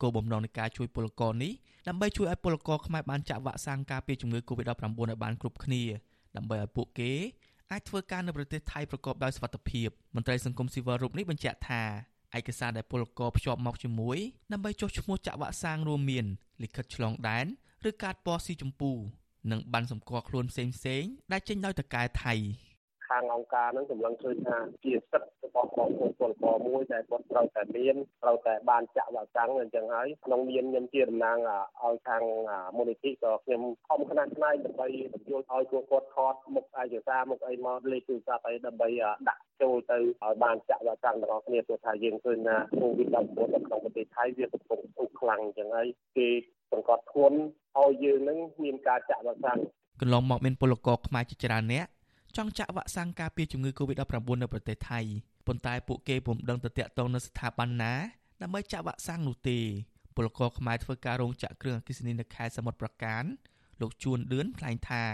គោលបំណងនៃការជួយពលករនេះដើម្បីជួយឲ្យពលករខ្មែរបានចាក់វ៉ាក់សាំងការពារជំងឺ Covid-19 ឲ្យបានគ្រប់គ្នាដើម្បីឲ្យពួកគេអាចធ្វើការនៅប្រទេសថៃប្រកបដោយសុវត្ថិភាពមន្ត្រីសង្គមស៊ីវិលរូបនេះបញ្ជាក់ថា ឯកសារដែលពលករភ្ជាប់មកជាមួយដើម្បីចុះឈ្មោះចាក់វ៉ាក់សាំងរួមមានលិខិតឆ្លងដែនឬកាតពណ៌ស៊ីជម្ពូនិងបានសម្គាល់ខ្លួនផ្សេងផ្សេងដែលចេញដោយតកែថៃ ខាងអង្គការនឹងសម្លឹងឃើញថាជាសិទ្ធិរបស់បងប្អូនពលករមួយដែលគាត់ត្រូវតែមានត្រូវតែបានចាក់វ៉ាក់សាំងអញ្ចឹងហើយក្នុងនាមខ្ញុំជាតំណាងឲ្យខាងមូលនិធិក៏ខ្ញុំខំខ្នះខ្នែងដើម្បីបញ្យល់ឲ្យពួកគាត់ថតមុខឯកសារមុខអីមកលេខទូរស័ព្ទអីដើម្បីដាក់ចូលទៅឲ្យបានចាក់វ៉ាក់សាំងទាំងអស់គ្នាព្រោះថាយើងឃើញថា COVID-19 នៅក្នុងប្រទេសថៃវាកំពុងធូរខ្លាំងអញ្ចឹងហើយគេសង្កត់ធ្ងន់ឲ្យយើងនឹងមានការចាក់វ៉ាក់សាំងកន្លងមកមានពលករខ្មែរជាច្រើនអ្នក ចង់ចាក់វ៉ាក់សាំងការពារជំងឺ Covid-19 នៅប្រទេសថៃប៉ុន្តែពួកគេពុំដឹងទៅតាក់ទងនៅស្ថាប័នណាដើម្បីចាក់វ៉ាក់សាំងនោះទេពលករខ្មែរធ្វើការរោងចក្រគ្រឿងអគ្គិសនីនៅខេត្តសមុទ្រប្រការ លោកជួនឌឿនថ្លែងថា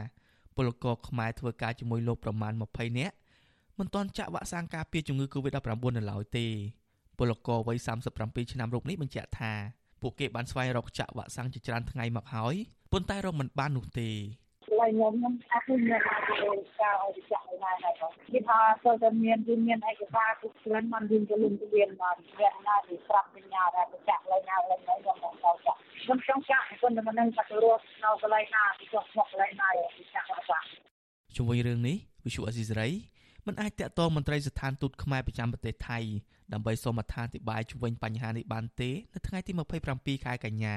ពលករខ្មែរធ្វើការជាមួយលោកប្រមាណ20នាក់មិនទាន់ចាក់វ៉ាក់សាំងការពារជំងឺ Covid-19 នៅឡើយទេពលករវ័យ37ឆ្នាំរូបនេះបញ្ជាក់ថាពួកគេបានស្វែងរកចាក់វ៉ាក់សាំងជាច្រើនថ្ងៃមកហើយប៉ុន្តែរកមិនបាននោះទេ ឡើយខ្ញុំខ្ញុំអត់ឃើញមានការឲ្យចាក់ឲ្យចាក់ឲ្យណាដែរបងគេថាទៅតែមានគឺមានឯកសារគ្រប់គ្រាន់បានយើងទៅលំទៅមានបានវាណាទីប្រាប់បញ្ញាដែរទៅចាក់ឡើយណាឡើយណាខ្ញុំមកទៅចាក់ខ្ញុំចង់ចាក់គាត់មិននឹងទៅរស់នៅកន្លែងណាទីចុះមកកន្លែងណាទីចាក់ចាក់ជុំវិញរឿងនេះវិសុអេស៊ីសរ៉ៃមិនអាចតាក់ទងមន្ត្រីស្ថានទូតខ្មែរប្រចាំប្រទេសថៃដើម្បីសូមអត្ថាធិប្បាយជុំវិញបញ្ហានេះបានទេនៅថ្ងៃទី27ខែកញ្ញា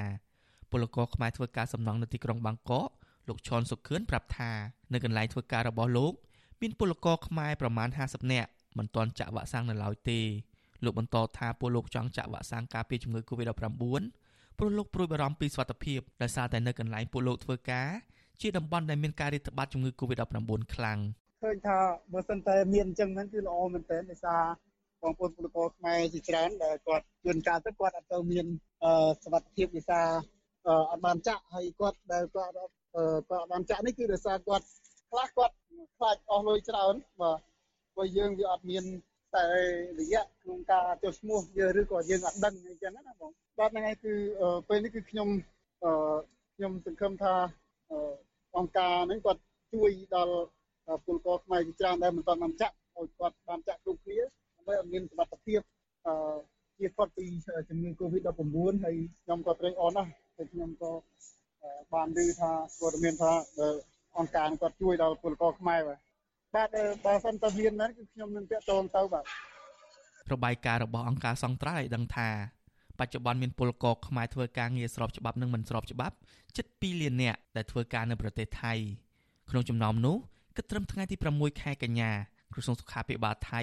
ពលករខ្មែរធ្វើការសំណង់នៅទីក្រុងបាងកក លោកឈុនសុខឿនប្រាប់ថានៅកន្លែងធ្វើការរបស់លោក មានពលករខ្មែរប្រមាណ50នាក់មិនទាន់ចាក់វ៉ាក់សាំងនៅឡើយទេលោកបន្តថាពលលោកចង់ចាក់វ៉ាក់សាំងការពារជំងឺ Covid-19 ព្រោះលោកព្រួយបារម្ភពីសុខភាពដោយសារតែនៅកន្លែងពលលោកធ្វើការជាតំបន់ដែលមានការរាតត្បាតជំងឺ Covid-19 ខ្លាំងឃើញថាបើសិនតែមានអញ្ចឹងហ្នឹងគឺល្អមែនទែនដោយសារបងប្អូនពលករខ្មែរជាច្រើនដែលគាត់ជួនកាលទៅគាត់អត់ទៅមានសុខភាពវិសាអត់បានចាក់ហើយគាត់ដែលគាត់ ក៏បានចាក់នេះគឺដោយសារគាត់ខ្លះគាត់ខ្លាចអស់លុយច្រើនបាទព្រោះយើងវាអត់មានតែរយៈក្នុងការចុះឈ្មោះយើងឬក៏យើងអត់ដឹងអីចឹងណាបងបាទហ្នឹងហើយគឺពេលនេះគឺខ្ញុំខ្ញុំសង្ឃឹមថាអង្គការហ្នឹងគាត់ជួយដល់ពលករខ្មែរជាច្រើនដែលមិនទាន់បានចាក់ឲ្យគាត់បានចាក់គ្រប់គ្នាដើម្បីឲ្យមានសុខភាពជាផុតពីជំងឺ Covid-19 ហើយខ្ញុំក៏ត្រេកអរណាស់ហើយខ្ញុំក៏ បានឮថាព័ត៌មានថាអង្គការគាត់ជួយដល់ពលករខ្មែរបាទបាទបើសិនតើមានមែនគឺខ្ញុំនឹងតាក់ទងទៅបាទរបាយការណ៍របស់អង្គការសង្ត្រាល់ឲ្យដឹងថាបច្ចុប្បន្នមានពលករខ្មែរធ្វើការងារស្របច្បាប់និងមិនស្របច្បាប់ជិត2លាននាក់ដែលធ្វើការនៅប្រទេសថៃក្នុងចំណោមនោះគិតត្រឹមថ្ងៃទី6ខែកញ្ញាក្រសួងសុខាភិបាលថៃ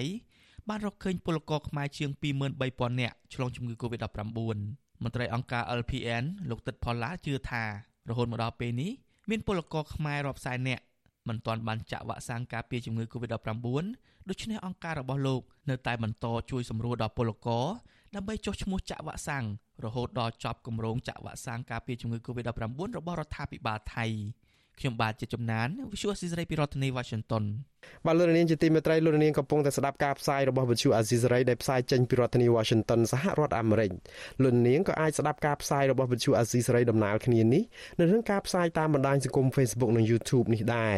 បានរកឃើញពលករខ្មែរជាង23000នាក់ឆ្លងជំងឺ Covid-19 មន្ត្រីអង្គការ LPN លោកទឹកផល្លាជឿថារហូតមកដល់ពេលនេះមានពលករខ្មែររាប់សែននាក់មិនទាន់បានចាក់វ៉ាក់សាំងការពារជំងឺ Covid-19 ដូច្នេះអង្គការរបស់លោកនៅតែបន្តជួយសម្រួលដល់ពលករដើម្បីចុះឈ្មោះចាក់វ៉ាក់សាំងរហូតដល់ចប់គម្រោងចាក់វ៉ាក់សាំងការពារជំងឺ Covid-19 របស់រដ្ឋាភិបាលថៃ ខ្ញុំបាទជាជំនាញ Visual Society ពីរដ្ឋធានី Washington បាទលោកនាងជាទីមេត្រីលោកនាងកំពុងតែស្ដាប់ការផ្សាយរបស់វិទ្យុអាស៊ីសេរីដែលផ្សាយចេញពីរដ្ឋធានី Washington សហរដ្ឋអាមេរិកលោកនាងក៏អាចស្ដាប់ការផ្សាយរបស់វិទ្យុអាស៊ីសេរីដំណើរគ្នានេះនៅក្នុងការផ្សាយតាមបណ្ដាញសង្គម Facebook និង YouTube នេះដែរ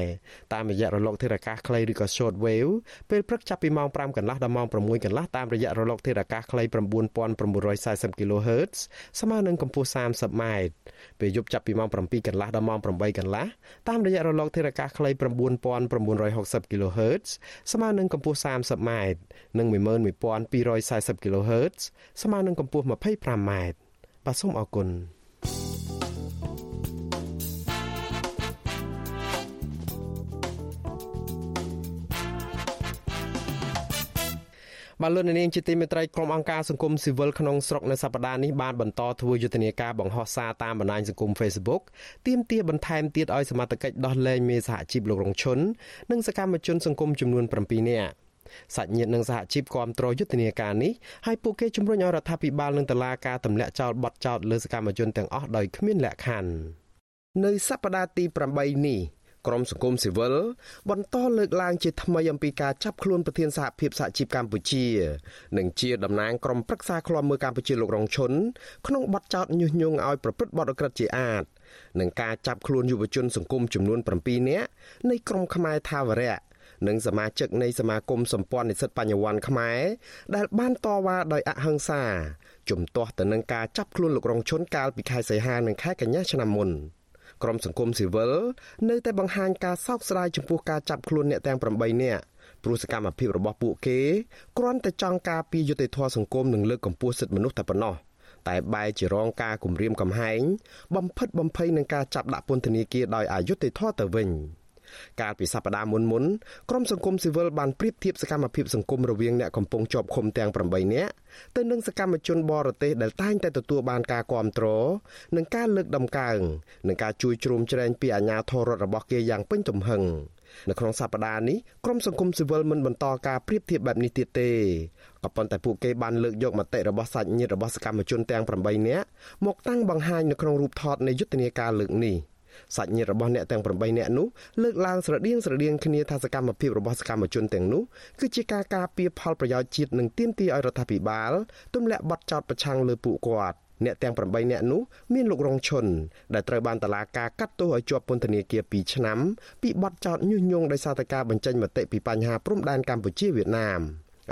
តាមរយៈរលកធាតុអាកាសខ្លីឬក៏ Short Wave ពេលព្រឹកចាប់ពីម៉ោង5កន្លះដល់ម៉ោង6កន្លះតាមរយៈរលកធាតុអាកាសខ្លី9940 kHz ស្មើនឹងកម្ពស់ 30m ពេលយប់ចាប់ពីម៉ោង7កន្លះដល់ម៉ោង8កន្លះតាមរយៈរលកធាតុអាកាសខ្លី9960 kHz ស្មើនឹងកម្ពស់ 30m និង11240 kHz ស្មើនឹងកម្ពស់ 25m បាទសូមអរគុណ បាទលោកនាងជាទីមេត្រីក្រុមអង្គការសង្គមស៊ីវិលក្នុងស្រុកនៅសប្តាហ៍នេះបានបន្តធ្វើយុទ្ធនាការបង្ហោះសារតាមបណ្ដាញសង្គម Facebook ទាមទារបន្ថែមទៀតឲ្យសមត្ថកិច្ចដោះលែងមេសហជីពលោករងឈុននិងសកម្មជនសង្គមចំនួន7នាក់សាច់ញាតិនិងសហជីពគ្រប់គ្រងយុទ្ធនាការនេះហើយពួកគេជំរុញឲ្យរដ្ឋាភិបាលនិងតុលាការទម្លាក់ចោលបទចោទលើសកម្មជនទាំងអស់ដោយគ្មានលក្ខខណ្ឌនៅសប្តាហ៍ទី8នេះ ក្រមសង្គមស៊ីវិលបន្តលើកឡើងជាថ្មីអំពីការចាប់ខ្លួនប្រធានសហភាពសហជីពកម្ពុជា និងជាតំណាងក្រុមប្រឹក្សាឃ្លាំមើលកម្ពុជាលោករងឈុនក្នុងបទចោទញុះញង់ឲ្យប្រព្រឹត្តបទអក្រិតជាអាតនិងការចាប់ខ្លួនយុវជនសង្គមចំនួន7នាក់នៃក្រុមខ្មែរថាវរៈនិងសមាជិកនៃសមាគមសម្ព័ន្ធនិស្សិតបញ្ញវន្តខ្មែរដែលបានតវ៉ាដោយអហិង្សាជំទាស់ទៅនឹងការចាប់ខ្លួនលោករងឈុនកាលពីខែសីហានិងខែកញ្ញាឆ្នាំមុន ក្រមសង្គមស៊ីវិលនៅតែបង្ហាញការសោកស្ដាយចំពោះការចាប់ខ្លួនអ្នកទាំង8នាក់ព្រោះសកម្មភាពរបស់ពួកគេគ្រាន់តែចង់ការពារយុត្តិធម៌សង្គមនិងលើកកម្ពស់សិទ្ធិមនុស្សតែប៉ុណ្ណោះតែបែរជារងការគំរាមកំហែងបំផិតបំភ័យនឹងការចាប់ដាក់ពន្ធនាគារដោយអយុត្តិធម៌ទៅវិញ កាលពីសប្តាហ៍មុនមុនក្រុមសង្គមស៊ីវិលបានប្រៀបធៀបសកម្មភាពសង្គមរវាងអ្នកកំពុងជាប់ឃុំទាំង8នាក់ទៅនឹងសកម្មជនបរទេសដែលតែងតែទទួលបានការគ្រប់គ្រងនិងការលើកដំកើងនិងការជួយជ្រោមជ្រែងពីអាជ្ញាធររដ្ឋរបស់គេយ៉ាងពេញទំហឹងនៅក្នុងសប្តាហ៍នេះក្រុមសង្គមស៊ីវិលមិនបន្តការប្រៀបធៀបបែបនេះទៀតទេក៏ប៉ុន្តែពួកគេបានលើកយកមតិរបស់សាច់ញាតិរបស់សកម្មជនទាំង8នាក់មកតាំងបង្ហាញនៅក្នុងរូបថតនៃយុទ្ធនាការលើកនេះ សាច់ញាតិរបស់អ្នកទាំង8នាក់នោះលើកឡើងស្រដៀងស្រដៀងគ្នាថាសកម្មភាពរបស់សកម្មជនទាំងនោះគឺជាការការពារផលប្រយោជន៍ជាតិនិងទាមទារឲ្យរដ្ឋាភិបាលទម្លាក់បទចោទប្រឆាំងលើពួកគាត់អ្នកទាំង8នាក់នោះមានលោករងឈុនដែលត្រូវបានតឡាការកាត់ទោសឲ្យជាប់ពន្ធនាគារ2ឆ្នាំពីបទចោទញុះញង់ដោយសារតែការបញ្ចេញមតិពីបញ្ហាព្រំដែនកម្ពុជាវៀតណាម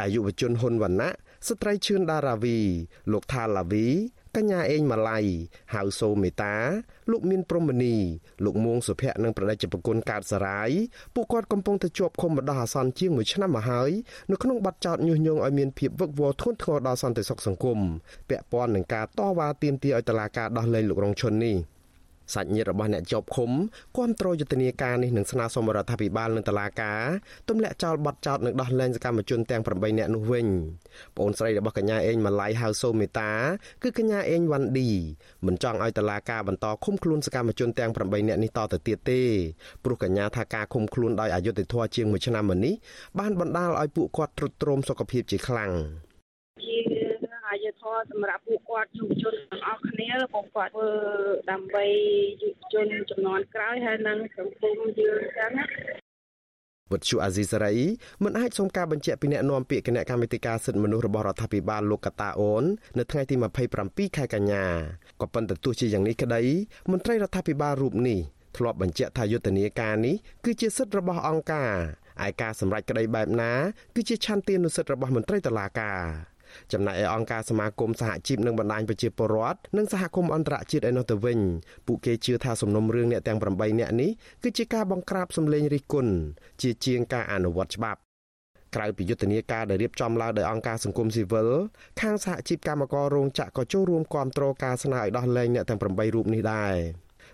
អាយុវជនហ៊ុនវណ្ណៈស្ត្រីឈឿនដារាវីលោកថាឡាវី កញ្ញាអេងម៉ាឡៃហៅសូមេតា លោកមានព្រំមនីលោកមួងសុភ័ក្រនិងប្រដេជប្រគុណកើតសរាយពួកគាត់កំពុងតែជាប់ឃុំបណ្ដោះអាសន្នជាង1ឆ្នាំមកហើយនៅក្នុងបទចោទញុះញង់ឲ្យមានភាពវឹកវរធ្ងន់ធ្ងរដល់សន្តិសុខសង្គមពាក់ព័ន្ធនឹងការតវ៉ាទាមទារឲ្យតុលាការដោះលែងលោករងឈុននេះ សាច់ញាតិរបស់អ្នកជាប់ឃុំគាំទ្រយុទ្ធនាការនេះនឹងស្នើសុំរដ្ឋាភិបាលនិងតុលាការទម្លាក់ចោលបទចោទនិងដោះលែងសកម្មជនទាំង8នាក់នោះវិញប្អូនស្រីរបស់កញ្ញាអេងម៉ាឡៃហៅសូមេតាគឺកញ្ញាអេងវ៉ាន់ឌីមិនចង់ឲ្យតុលាការបន្តឃុំខ្លួនសកម្មជនទាំង8នាក់នេះតទៅទៀតទេព្រោះកញ្ញាថាការឃុំខ្លួនដោយអយុត្តិធម៌ជាង1ឆ្នាំមកនេះបានបណ្ដាលឲ្យពួកគាត់ទ្រុឌទ្រោមសុខភាពជាខ្លាំងអ យុធម៌សម្រាប់ពួកគាត់យុវជនទាំងអស់គ្នាពួកគាត់ធ្វើដើម្បីយុវជនចំនួនក្រោយហើយនិងសង្គមយើងចឹងណាវត្តជូអាស៊ីសេរីមិនអាចសុំការបញ្ជាក់ពីអ្នកនាំពាក្យគណៈកម្មាធិការសិទ្ធិមនុស្សរបស់រដ្ឋាភិបាលលោកកតាអូននៅថ្ងៃទី27ខែកញ្ញាក៏ប៉ុន្តែទោះជាយ៉ាងនេះក្តីមន្ត្រីរដ្ឋាភិបាលរូបនេះធ្លាប់បញ្ជាក់ថាយុទ្ធនាការនេះគឺជាសិទ្ធិរបស់អង្គការឯការសម្រេចក្តីបែបណាគឺជាឆន្ទានុសិទ្ធិរបស់មន្ត្រីតុលាការ ចំណែកឯអង្គការសមាគមសហជីពនិងបណ្ដាញប្រជាពលរដ្ឋនិងសហគមន៍អន្តរជាតិឯនោះទៅវិញពួកគេជឿថាសំណុំរឿងអ្នកទាំង8នាក់នេះគឺជាការបង្ក្រាបសម្លេងរិះគន់ជាជាងការអនុវត្តច្បាប់ក្រៅពីយុទ្ធនាការដែលរៀបចំឡើងដោយអង្គការសង្គមស៊ីវិលខាងសហជីពកម្មកររោងចក្រក៏ចូលរួមគាំទ្រការស្នើឲ្យដោះលែងអ្នកទាំង8រូបនេះដែរ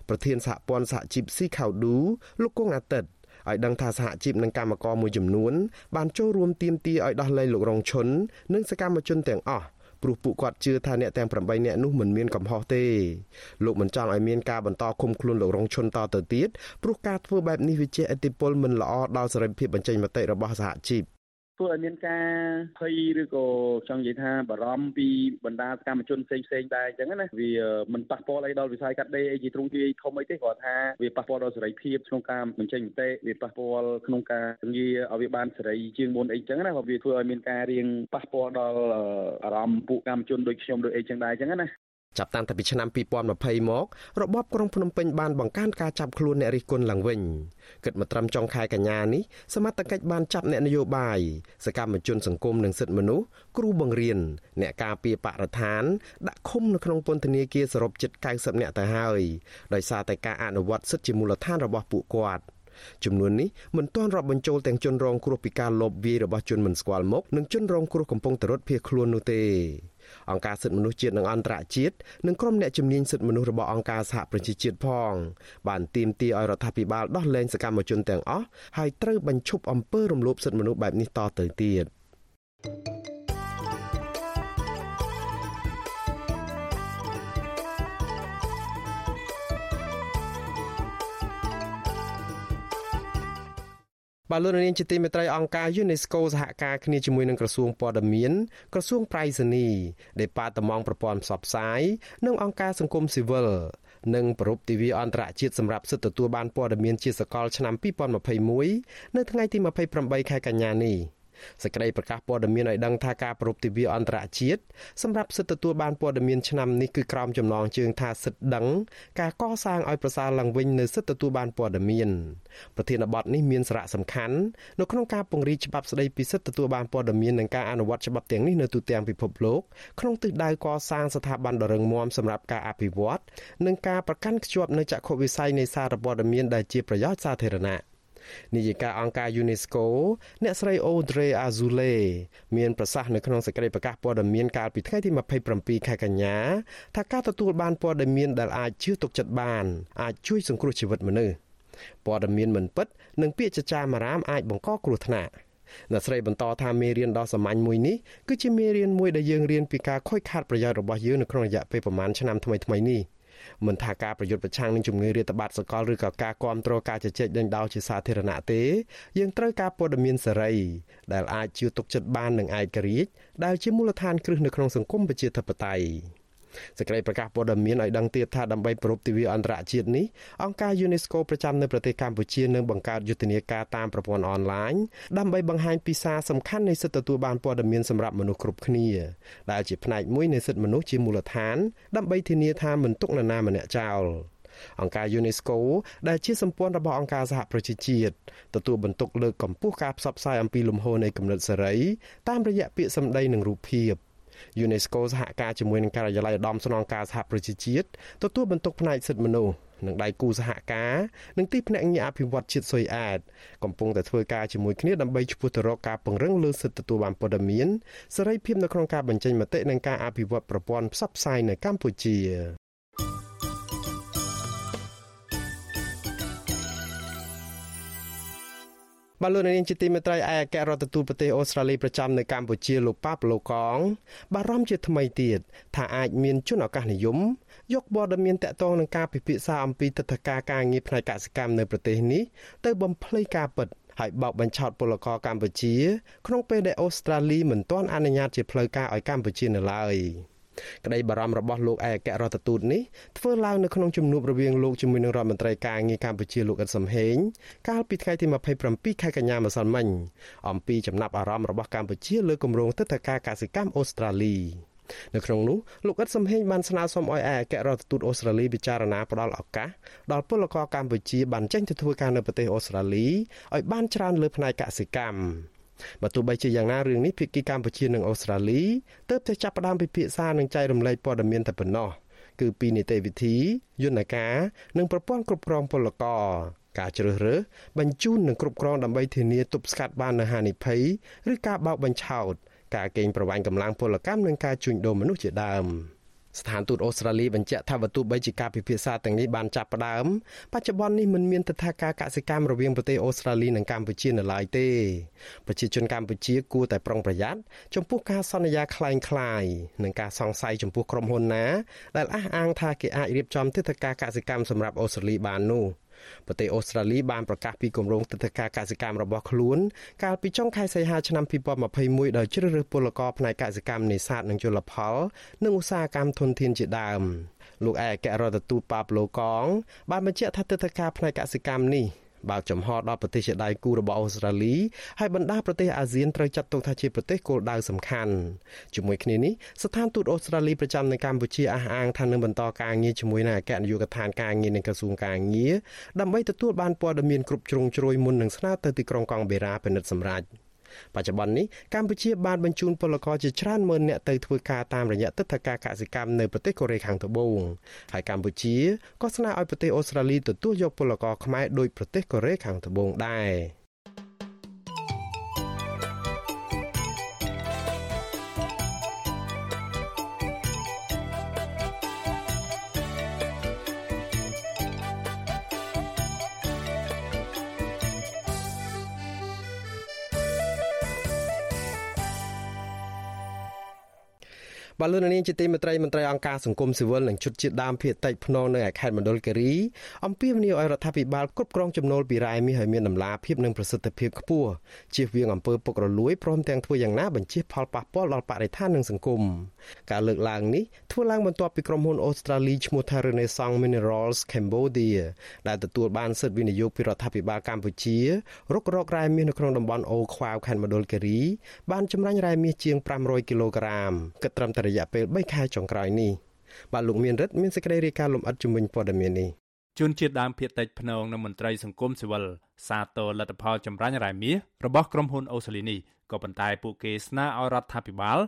ប្រធានសហព័ន្ធសហជីពស៊ីខៅឌូលោកគង់អាទិត្យ ឲ្យដឹងថាសហជីពនិងកម្មករមួយចំនួន បានចូលរួមទាមទារឲ្យដោះលែងលោករងឈុននិងសកម្មជនទាំងអស់ព្រោះពួកគាត់ជឿថាអ្នកទាំង8នាក់នោះមិនមានកំហុសទេលោកមិនចង់ឲ្យមានការបន្តឃុំខ្លួនលោករងឈុនតទៅទៀតព្រោះការធ្វើបែបនេះវាជាឥទ្ធិពលមិនល្អដល់សេរីភាពបញ្ចេញមតិរបស់សហជីព ធ្វើឲ្យមានការភ័យឬក៏ចង់និយាយថាបារម្ភពីបណ្ដាសកម្មជនផ្សេងផ្សេងដែរអញ្ចឹងណាវាមិនប៉ះពាល់អីដល់វិស័យកាត់ដេរអីជាទ្រង់ទ្រាយធំអីទេគាត់ថាវាប៉ះពាល់ដល់សេរីភាពក្នុងការបញ្ចេញមតិវាប៉ះពាល់ក្នុងការងារឲ្យវាបានសេរីជាងមុនអីចឹងណាព្រោះវាធ្វើឲ្យមានការរៀងប៉ះពាល់ដល់អារម្មណ៍ពួកកម្មជនដូចខ្ញុំដូចអីចឹងដែរអញ្ចឹងណា ចាប់តាំងពីឆ្នាំ2020មករបបក្រុងភ្នំពេញបានបង្កើនការចាប់ខ្លួនអ្នករិះគន់ឡើងវិញគិតមកត្រឹមចុងខែកញ្ញានេះសមត្ថកិច្ចបានចាប់អ្នកនយោបាយសកម្មជនសង្គមនិងសិទ្ធិមនុស្សគ្រូបង្រៀនអ្នកការពារបរិស្ថានដាក់ឃុំនៅក្នុងពន្ធនាគារសរុបជិត90នាក់ទៅហើយដោយសារតែការអនុវត្តសិទ្ធិជាមូលដ្ឋានរបស់ពួកគាត់ចំនួននេះមិនទាន់រាប់បញ្ចូលទាំងជនរងគ្រោះពីការលបវាយរបស់ជនមិនស្គាល់មុខនិងជនរងគ្រោះកំពុងតែរត់ភៀសខ្លួននោះទេ អង្គការសិទ្ធិមនុស្សជាតិនិងអន្តរជាតិនិងក្រុមអ្នកជំនាញសិទ្ធិមនុស្សរបស់អង្គការសហប្រជាជាតិផង បានទាមទារឲ្យរដ្ឋាភិបាលដោះលែងសកម្មជនទាំងអស់ហើយត្រូវបញ្ឈប់អំពើរំលោភសិទ្ធិមនុស្សបែបនេះតទៅទៀត thank you បាទលោកនាងជាទីមេត្រីអង្គការ UNESCO សហការគ្នាជាមួយនឹងក្រសួងព័ត៌មានក្រសួងប្រៃសណីដែលប៉ាតម៉ងប្រព័ន្ធផ្សព្វផ្សាយនិងអង្គការសង្គមស៊ីវិលនិងប្រពៃទិវាអន្តរជាតិសម្រាប់សិទ្ធិទទួលបានព័ត៌មានជាសកលឆ្នាំ2021នៅថ្ងៃទី28ខែកញ្ញានេះ សេចក្តីប្រកាសព័ត៌មានឲ្យដឹងថាការប្រពៃទិវាអន្តរជាតិសម្រាប់សិទ្ធិទទួលបានព័ត៌មានឆ្នាំនេះគឺក្រោមចំណងជើងថាសិទ្ធិដឹង ការកសាងឲ្យប្រសើរឡើងវិញនៅសិទ្ធិទទួលបានព័ត៌មានប្រធានបទនេះមានសារៈសំខាន់នៅក្នុងការពង្រីកច្បាប់ស្តីពីសិទ្ធិទទួលបានព័ត៌មាននិងការអនុវត្តច្បាប់ទាំងនេះនៅទូទាំងពិភពលោកក្នុងទិសដៅកសាងស្ថាប័នដ៏រឹងមាំសម្រាប់ការអភិវឌ្ឍនិងការប្រកាន់ខ្ជាប់នូវចក្ខុវិស័យនៃសារព័ត៌មានដែលជាប្រយោជន៍សាធារណៈ នាយិកាអង្គការ UNESCO អ្នកស្រី Audrey Azoulay មានប្រសាសន៍នៅក្នុងសេចក្តីប្រកាសព័ត៌មានកាលពីថ្ងៃទី27ខែកញ្ញាថាការទទួលបានព័ត៌មានដែលអាចជឿទុកចិត្តបានអាចជួយសង្គ្រោះជីវិតមនុស្សព័ត៌មានមិនពិតនិងពាក្យចចាមអារាមអាចបង្កគ្រោះថ្នាក់អ្នកស្រីបន្តថាមេរៀនដ៏សាមញ្ញមួយនេះគឺជាមេរៀនមួយដែលយើងរៀនពីការខូចខាតប្រយោជន៍របស់យើងនៅក្នុងរយៈពេលប្រមាណឆ្នាំថ្មីៗនេះ មិនថាការប្រយុទ្ធប្រឆាំងនឹងជំងឺរាតត្បាតសកលឬក៏ការគ្រប់គ្រងការជជែកដេញដោលជាសាធារណៈទេយើងត្រូវការព័ត៌មានសេរី ដែលអាចជឿទុកចិត្តបាននឹងឯករាជ្យដែលជាមូលដ្ឋានគ្រឹះនៅក្នុងសង្គមប្រជាធិបតេយ្យ សេចក្តីប្រកាសព័ត៌មានឲ្យដឹងទៀតថាដើម្បីប្រពៃទិវាអន្តរជាតិនេះអង្គការ UNESCO ប្រចាំនៅប្រទេសកម្ពុជានឹងបង្កើតយុទ្ធនាការតាមប្រព័ន្ធអនឡាញដើម្បីបង្ហាញពីសារសំខាន់នៃសិទ្ធិទទួលបានព័ត៌មានសម្រាប់មនុស្សគ្រប់គ្នាដែលជាផ្នែកមួយនៃសិទ្ធិមនុស្សជាមូលដ្ឋាន ដើម្បីធានាថាមិនទុកនរណាម្នាក់ចោលអង្គការ UNESCO ដែលជាសម្ព័ន្ធរបស់អង្គការសហប្រជាជាតិទទួលបន្ទុកលើកកម្ពស់ការផ្សព្វផ្សាយអំពីលំហូរនៃគំនិតសេរីតាមរយៈពាក្យសម្ដីនិងរូបភាព UNESCO សហការជាមួយនឹងការិយាល័យឧត្តមស្នងការសហប្រជាជាតិទទួលបន្ទុកផ្នែកសិទ្ធិមនុស្សនិងដៃគូសហការនិងទីភ្នាក់ងារអភិវឌ្ឍជាតិស៊ុយអែតកំពុងតែធ្វើការជាមួយគ្នាដើម្បីឆ្ពោះទៅរកការពង្រឹងលើសិទ្ធិទទួលបានព័ត៌មានសេរីភាពនៅក្នុងការបញ្ចេញមតិនិងការអភិវឌ្ឍប្រព័ន្ធផ្សព្វផ្សាយនៅកម្ពុជា បលូននាងជាទីមេត្រីឯអគ្គរដ្ឋទូតប្រទេសអូស្ត្រាលីប្រចាំនៅកម្ពុជាលោកប៉ាប្លូកង បារម្ភជាថ្មីទៀតថាអាចមានជនឱកាសនិយមយកព័ត៌មានតាក់ទងនឹងការពិភាក្សាអំពីទឹកធការការងារផ្នែកកសិកម្មនៅប្រទេសនេះទៅបំភ្លៃការពិតហើយបោកបញ្ឆោតពលករកម្ពុជា ក្នុងពេលដែលអូស្ត្រាលីមិនទាន់អនុញ្ញាតជាផ្លូវការឲ្យកម្ពុជានៅឡើយ។ ក្តីបារម្ភរបស់លោកឯកអគ្គរដ្ឋទូតនេះធ្វើឡើងនៅក្នុងជំនួបរវាងលោកជាមួយនឹងរដ្ឋមន្ត្រីការងារកម្ពុជាលោកអ៊ិតសំហេងកាលពីថ្ងៃទី27ខែកញ្ញាម្សិលមិញអំពីចំណាប់អារម្មណ៍របស់កម្ពុជាលើគម្រោងទឹកធការកសិកម្មអូស្ត្រាលីនៅក្នុងនោះលោកអ៊ិតសំហេងបានស្នើសុំឲ្យឯកអគ្គរដ្ឋទូតអូស្ត្រាលីពិចារណាផ្ដល់ឱកាសដល់ពលករកម្ពុជាបានចេញទៅធ្វើការនៅប្រទេសអូស្ត្រាលីឲ្យបានច្រើនលើផ្នែកកសិកម្ម បើទោះបីជាយ៉ាងណារឿងនេះភាគីកម្ពុជានិងអូស្ត្រាលីទើបតែចាប់ផ្ដើមពិភាក្សានិងចែករំលែកព័ត៌មានតែប៉ុណ្ណោះគឺពីនីតិវិធីយន្តការនិងប្រព័ន្ធគ្រប់គ្រងពលករការជ្រើសរើសបញ្ជូននិងគ្រប់គ្រងដើម្បីធានាទប់ស្កាត់បាននូវហានិភ័យឬការបោកបញ្ឆោតការកេងប្រវ័ញ្ចកម្លាំងពលកម្មនិងការជួញដូរមនុស្សជាដើម។ ស្ថានទូតអូស្ត្រាលីបញ្ជាក់ថាបើទោះបីជាការពិភាក្សាទាំងនេះបានចាប់ផ្ដើមបច្ចុប្បន្ននេះមិនមានទិដ្ឋាការកសិកម្មរវាងប្រទេសអូស្ត្រាលីនិងកម្ពុជានៅឡើយទេប្រជាជនកម្ពុជាគួរតែប្រុងប្រយ័ត្នចំពោះការសន្យាคล้ายคล้ายនិងការសង្ស័យចំពោះក្រុមហ៊ុនណាដែលអះអាងថាគេអាចរៀបចំទិដ្ឋាការកសិកម្មសម្រាប់អូស្ត្រាលីបាននោះ។ ប្រទេសអូស្ត្រាលីបានប្រកាសពីគម្រោងទិដ្ឋាការកសិកម្មរបស់ខ្លួន កាលពីចុងខែសីហាឆ្នាំ2021ដោយជ្រើសរើសពលករផ្នែកកសិកម្មនេសាទនិងជលផល និងឧស្សាហកម្មធនធានជាដើមលោកឯកអគ្គរដ្ឋទូតប៉ាប្លូកងបានបញ្ជាក់ថាទិដ្ឋាការផ្នែកកសិកម្មនេះ បើកចំហដល់ប្រទេសជាដៃគូរបស់អូស្ត្រាលីហើយបណ្ដាប្រទេសអាស៊ានត្រូវចាត់ទុកថាជាប្រទេសគោលដៅសំខាន់ជាមួយគ្នានេះស្ថានទូតអូស្ត្រាលីប្រចាំនៅកម្ពុជាអះអាងថានឹងបន្តការងារជាមួយនឹងអគ្គនាយកដ្ឋានការងារនៃក្រសួងការងារដើម្បីទទួលបានព័ត៌មានគ្រប់ជ្រុងជ្រោយមុននឹងស្នើទៅទីក្រុងកង់បេរ៉ាពិនិត្យសម្រេច។ បច្ចុប្បន្ននេះកម្ពុជាបានបញ្ជូនពលករជាច្រើនម៉ឺននាក់ទៅធ្វើការតាមរយៈទឹកធការកសិកម្មនៅប្រទេសកូរ៉េខាងត្បូងហើយកម្ពុជាក៏ស្នើឲ្យប្រទេសអូស្ត្រាលីទទួលយកពលករខ្មែរដោយប្រទេសកូរ៉េខាងត្បូងដែរ បាទលោកនាងជាទីមេត្រីមន្ត្រីអង្គការសង្គមស៊ីវិលនិងជុតជាតិដើមភៀតតិចភ្នងនៅឯខេត្តមណ្ឌលគិរីអំពាវនាវឲ្យរដ្ឋាភិបាលគ្រប់គ្រងចំណូលពីរ៉ែមាសឲ្យមានដំណាភាពនិងប្រសិទ្ធភាពខ្ពស់ជៀសវាងអំពើពុករលួយព្រមទាំងធ្វើយ៉ាងណាបញ្ជៀសផលប៉ះពាល់ដល់បរិស្ថាននិងសង្គម ការលើកឡើងនេះធ្វើឡើងបន្ទាប់ពីក្រុមហ៊ុនអូស្ត្រាលីឈ្មោះថា Renaissance Minerals Cambodia ដែលទទួលបានសិទ្ធិវិនិយោគពីរដ្ឋាភិបាលកម្ពុជារុករករ៉ែមាសនៅក្នុងតំបន់អូខ្វាវខេត្តមណ្ឌលគិរីបានចម្រាញ់រ៉ែមាសជាង500គីឡូក្រាមគិតត្រឹមតែរយៈពេល3ខែចុងក្រោយនេះបាទលោកមានរិទ្ធមានសេចក្តីរាយការណ៍លម្អិតជំវិញព័ត៌មាននេះជនជាតិដើមភាគតិចភ្នងនិងមន្ត្រីសង្គមស៊ីវិលសាទរលទ្ធផលចម្រាញ់រ៉ែមាសរបស់ក្រុមហ៊ុនអូស្ត្រាលីនេះក៏ប៉ុន្តែពួកគេស្នើឲ្យរដ្ឋាភិបាល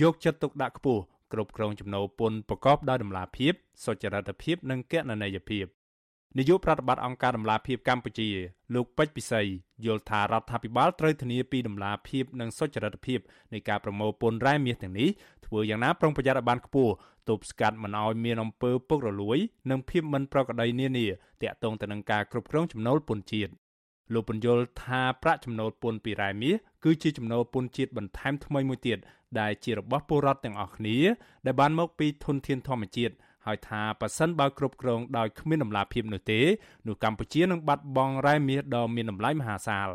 យកចិត្តទុកដាក់ខ្ពស់គ្រប់គ្រងចំណូលពន្ធប្រកបដោយតម្លាភាពសុចរិតភាពនិងគណនេយ្យភាពនាយកប្រតិបត្តិអង្គការដំឡាភិបកម្ពុជា លោកពេជ្រពិសីយល់ថារដ្ឋាភិបាលត្រូវធានាពីដំឡាភិបនិងសុចរិតភាពនៃការប្រមូលពន្ធរ៉ែមាសទាំងនេះធ្វើយ៉ាងណាប្រុងប្រយ័ត្នឲ្យបានខ្ពស់ទប់ស្កាត់មិនឲ្យមានអំពើពុករលួយ និងភាពមិនប្រក្រតីនានាទាក់ទងទៅនឹងការគ្រប់គ្រងចំណូលពន្ធជាតិ លោកបញ្យលថាប្រាក់ចំណូលពន្ធពីរ៉ែមាសគឺជាចំណូលពន្ធជាតិបន្ថែមថ្មីមួយទៀតដែលជារបស់ពលរដ្ឋទាំងអស់គ្នាដែលបានមកពីធនធានធម្មជាតិហើយថាប៉ះសិនបើគ្រប់គ្រងដោយគ្មានដំណាភាពនោះទេនោះកម្ពុជានឹងបាត់បង់រ៉ែមាសដ៏មានតម្លៃមហាសាល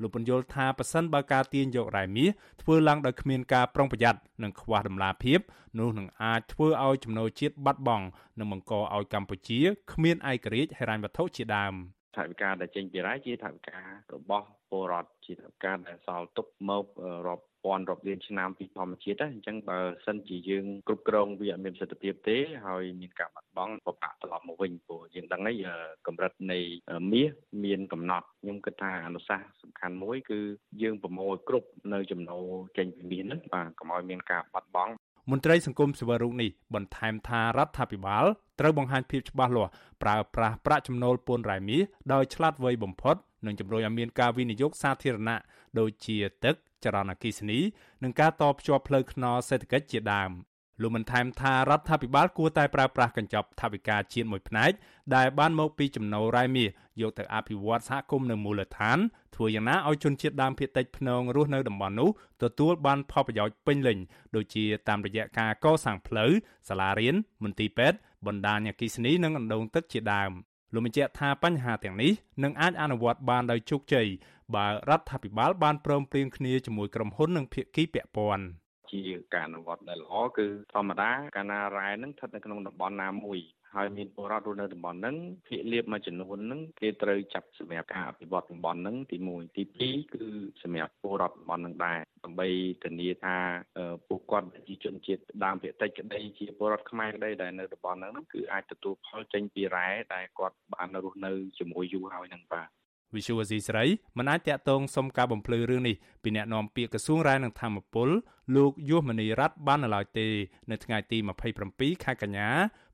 លោកបញ្យល់ថាប៉ះសិនបើការទាញយករ៉ែមាសធ្វើឡើងដោយគ្មានការប្រុងប្រយ័ត្ននិងខ្វះដំណាភាពនោះនឹងអាចធ្វើឲ្យចំណូលជាតិបាត់បង់និងបង្កឲ្យកម្ពុជាគ្មានឯករាជ្យហិរញ្ញវត្ថុជាដើម ថវិកាដែលចេញពីរ៉ែជាថវិការបស់ពលរដ្ឋជាថវិកាដែលសល់ទុកមករាប់ពាន់រាប់លានឆ្នាំពីធម្មជាតិអញ្ចឹងបើសិនជាយើងគ្រប់គ្រងវាអត់មានប្រសិទ្ធភាពទេហើយមានការបាត់បង់បបាក់ត្រឡប់មកវិញព្រោះយើងដឹងហើយកម្រិតនៃមាសមានកំណត់ខ្ញុំគិតថាអនុសាសន៍សំខាន់មួយគឺយើងប្រមូលគ្រប់នៅចំណូលចេញពីមាសហ្នឹងបាទកុំឲ្យមានការបាត់បង់មន្ត្រីសង្គមសិវរុកនេះបន្ថែមថារដ្ឋាភិបាល ត្រូវបង្ហាញភាពច្បាស់លាស់ប្រើប្រាស់ប្រាក់ចំណូលពន្ធរ៉ែមាសដោយឆ្លាតវៃបំផុតនិងជំរុញឲ្យមានការវិនិយោគសាធារណៈដូចជាទឹកចរន្តអគ្គិសនីនិងការតភ្ជាប់ផ្លូវថ្នល់សេដ្ឋកិច្ចជាដើមលោកបានថែមថារដ្ឋាភិបាលគួរតែប្រើប្រាស់កញ្ចប់ថវិកាជាតិមួយផ្នែកដែលបានមកពីចំណូលរ៉ែមាសយកទៅអភិវឌ្ឍសហគមន៍នៅមូលដ្ឋានធ្វើយ៉ាងណាឲ្យជនជាតិដើមភាគតិចភ្នងរស់នៅតំបន់នោះទទួលបានផលប្រយោជន៍ពេញលេញដូចជាតាមរយៈការកសាងផ្លូវសាលារៀនមន្ទីរពេទ្យ បណ្ដាញអគ្គិសនីនិងអណ្ដូងទឹកជាដើមលោកបញ្ជាក់ថាបញ្ហាទាំងនេះនឹងអាចអនុវត្តបានដោយជោគជ័យបើរដ្ឋាភិបាលបានព្រមព្រៀងគ្នាជាមួយក្រុមហ៊ុននិងភាគីពាក់ព័ន្ធជាការអនុវត្តដែលល្អគឺធម្មតាកាលណារ៉ែនឹងស្ថិតនៅក្នុងតំបន់ណាមួយ ហើយមានពលរដ្ឋរស់នៅតំបន់ហ្នឹងភាគលាបមួយចំនួនហ្នឹងគេត្រូវចាប់សម្រាប់ការអភិវឌ្ឍតំបន់ហ្នឹងទី1ទី2គឺសម្រាប់ពលរដ្ឋតំបន់ហ្នឹងដែរដើម្បីធានាថាពួកគាត់ជាជនជាតិដើមភាគតិចក្តីជាពលរដ្ឋខ្មែរក្តីដែលនៅតំបន់ហ្នឹងគឺអាចទទួលផលចេញពីរ៉ែដែលគាត់បានរស់នៅជាមួយយូរហើយហ្នឹងបាទវិសុវស៊ីស្រីមិនអាចតាក់ទងសុំការបំភ្លឺរឿងនេះពីអ្នកនាំពាក្យក្រសួងរាយនឹងធម្មពលលោកយុសមនីរ័ត្នបាននៅឡើយទេ នៅថ្ងៃទី27ខែកញ្ញា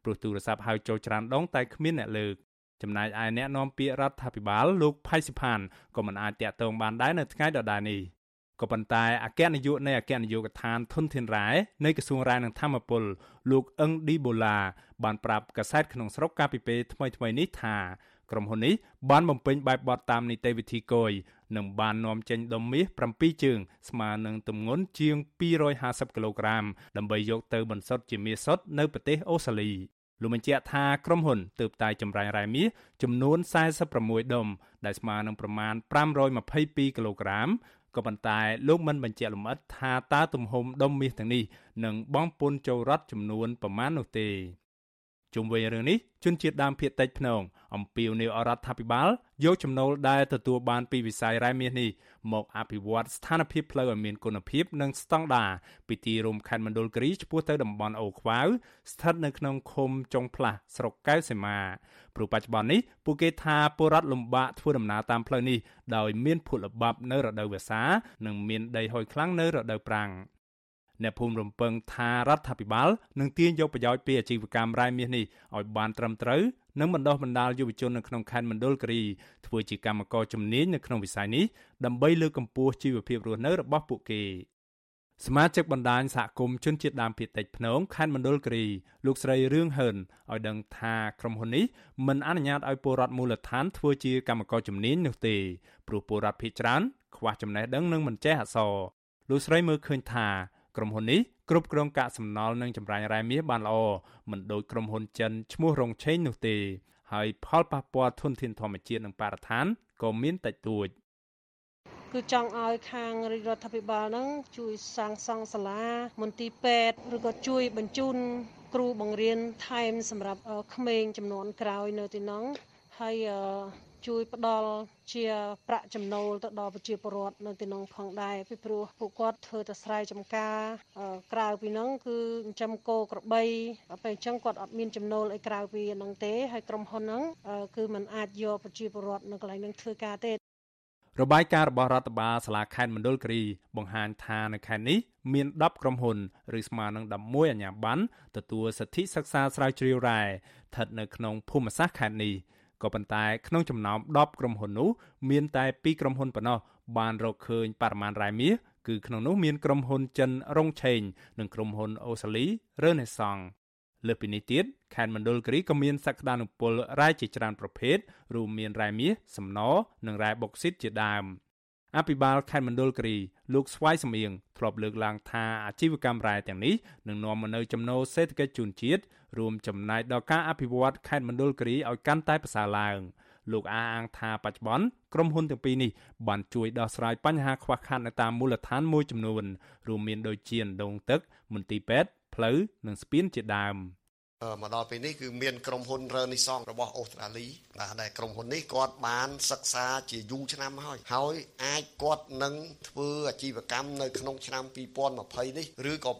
ព្រោះទូរស័ព្ទហៅចូលច្រើនដងតែគ្មានអ្នកលើកចំណែកឯអ្នកនាំពាក្យរដ្ឋាភិបាលលោកផៃសិផានក៏មិនអាចតាក់ទងបានដែរនៅថ្ងៃដដែលនេះក៏ប៉ុន្តែអគ្គនាយកនៃអគ្គនាយកដ្ឋានធនធានរ៉ែនៃក្រសួងរ៉ែនិងធម្មពលលោកអឹងឌីបូឡាបានប្រាប់កាសែតក្នុងស្រុកកាលពីពេលថ្មីៗនេះថាក្រុមហ៊ុននេះបានបំពេញបែបបទតាមនីតិវិធីគយនិងបាននាំចេញដុំមាស7ជើងស្មើនឹងទម្ងន់ជាង250គីឡូក្រាមដើម្បីយកទៅបន្សុទ្ធជាមាសសុទ្ធនៅប្រទេសអូស្ត្រាលី លោកបញ្ជាក់ថាក្រុមហ៊ុនទើបតែចម្រាញ់រ៉ែមាសចំនួន46ដុំដែលស្មើនឹងប្រមាណ522គីឡូក្រាមក៏ប៉ុន្តែលោកមិនបញ្ជាក់លម្អិតថាតើទំហំដុំមាសទាំងនេះនឹងបង់ពន្ធចូលរដ្ឋចំនួនប្រមាណនោះទេ ជុំវិញរឿងនេះជនជាតិដើមភាគតិចភ្នងអំពាវនាវរដ្ឋាភិបាលយកចំណូលដែលទទួលបានពីវិស័យរ៉ែមាសនេះមកអភិវឌ្ឍស្ថានភាពផ្លូវឲ្យមានគុណភាពនិងស្តង់ដារពីទីរួមខេត្តមណ្ឌលគិរីឆ្ពោះទៅតំបន់អូខ្វាវស្ថិតនៅក្នុងឃុំចុងផ្លាស់ស្រុកកែវសីមាព្រោះបច្ចុប្បន្ននេះពួកគេថាពលរដ្ឋលំបាកធ្វើដំណើរតាមផ្លូវនេះដោយមានភក់ល្បាប់នៅរដូវវស្សានិងមានដីហុយខ្លាំងនៅរដូវប្រាំង អ្នកភូមិរំពឹងថារដ្ឋាភិបាលនឹងទាញយកប្រយោជន៍ពីអាជីវកម្មរ៉ែមាសនេះឲ្យបានត្រឹមត្រូវនិងបណ្ដុះបណ្ដាលយុវជននៅក្នុងខេត្តមណ្ឌលគិរីធ្វើជាកម្មករជំនាញនៅក្នុងវិស័យនេះដើម្បីលើកកម្ពស់ជីវភាពរស់នៅរបស់ពួកគេសមាជិកបណ្ដាញសហគមន៍ជនជាតិដើមភាគតិចភ្នងខេត្តមណ្ឌលគិរីលោកស្រីរឿងហឺនឲ្យដឹងថាក្រុមហ៊ុននេះមិនអនុញ្ញាតឲ្យពលរដ្ឋមូលដ្ឋានធ្វើជាកម្មករជំនាញនោះទេព្រោះពលរដ្ឋភាគច្រើនខ្វះចំណេះដឹងនិងមិនចេះអក្សរលោកស្រីមើលឃើញថា ក្រុមហ៊ុននេះគ្រប់គ្រងកាកសំណល់និងចម្រាញ់រ៉ែមាសបានល្អមិនដូចក្រុមហ៊ុនចិនឈ្មោះរងឆេងនោះទេ ហើយផលប៉ះពាល់ធនធានធម្មជាតិនិងបរិស្ថានក៏មានតិចតួចគឺចង់ឲ្យខាងរាជរដ្ឋាភិបាលហ្នឹងជួយសាងសង់សាលាមន្ទីរពេទ្យឬក៏ជួយបញ្ជូនគ្រូបង្រៀនថែមសម្រាប់ក្មេងចំនួនក្រោយនៅទីនោះហើយ ជួយផ្ដល់ជាប្រាក់ចំណូលទៅដល់ប្រជាពលរដ្ឋនៅទីនោះផងដែរពីព្រោះពួកគាត់ធ្វើតែស្រែចម្ការក្រៅពីនោះគឺចិញ្ចឹមគោក្របីពេលអញ្ចឹងគាត់អត់មានចំណូលអីក្រៅពីហ្នឹងទេហើយក្រុមហ៊ុនហ្នឹងគឺมันអាចយកប្រជាពលរដ្ឋនៅកន្លែងហ្នឹងធ្វើការទេរបាយការណ៍របស់រដ្ឋបាលសាលាខេត្តមណ្ឌលគិរីបង្ហាញថានៅខេត្តនេះមាន10ក្រុមហ៊ុនឬស្មើនឹង11អាជ្ញាប័ណ្ណទទួលសិទ្ធិសិក្សាស្រាវជ្រាវរ៉ែស្ថិតនៅក្នុងភូមិសាស្ត្រខេត្តនេះ ក៏ប៉ុន្តែក្នុងចំណោម10ក្រុមហ៊ុននោះមានតែ2ក្រុមហ៊ុនប៉ុណ្ណោះបានរកឃើញបរិមាណរ៉ែមាសគឺក្នុងនោះមានក្រុមហ៊ុនចិនរងឆេងនិងក្រុមហ៊ុនអូសាលីរឺនេសង់លើពីនេះទៀតខេត្តមណ្ឌលគិរីក៏មានសក្តានុពលរ៉ែជាច្រើនប្រភេទរួមមានរ៉ែមាសសំណនិងរ៉ែបុកស៊ីតជាដើម អភិបាលខេត្តមណ្ឌលគិរីលោកស្វាយសំៀងធ្លាប់លើកឡើងថាអាជីវកម្មរ៉ែទាំងនេះនឹងនាំមកនូវចំណូលសេដ្ឋកិច្ចជូនជាតិរួមចំណែកដល់ការអភិវឌ្ឍខេត្តមណ្ឌលគិរីឲ្យកាន់តែប្រសើរឡើងលោកអាងថាបច្ចុប្បន្នក្រុមហ៊ុនទាំងពីរនេះបានជួយដោះស្រាយបញ្ហាខ្វះខាតនៅតាមមូលដ្ឋានមួយចំនួនរួមមានដូចជាដងទឹក មន្ទីរពេទ្យផ្លូវនិងស្ពានជាដើម មកដល់ពេលនេះគឺមានក្រុមហ៊ុន Renaissance របស់អូស្ត្រាលីបាទដែលក្រុមហ៊ុននេះគាត់បានសិក្សាជាយូរឆ្នាំហើយ ហើយអាចគាត់នឹងធ្វើអាជីវកម្មនៅក្នុងឆ្នាំ2020នេះឬក៏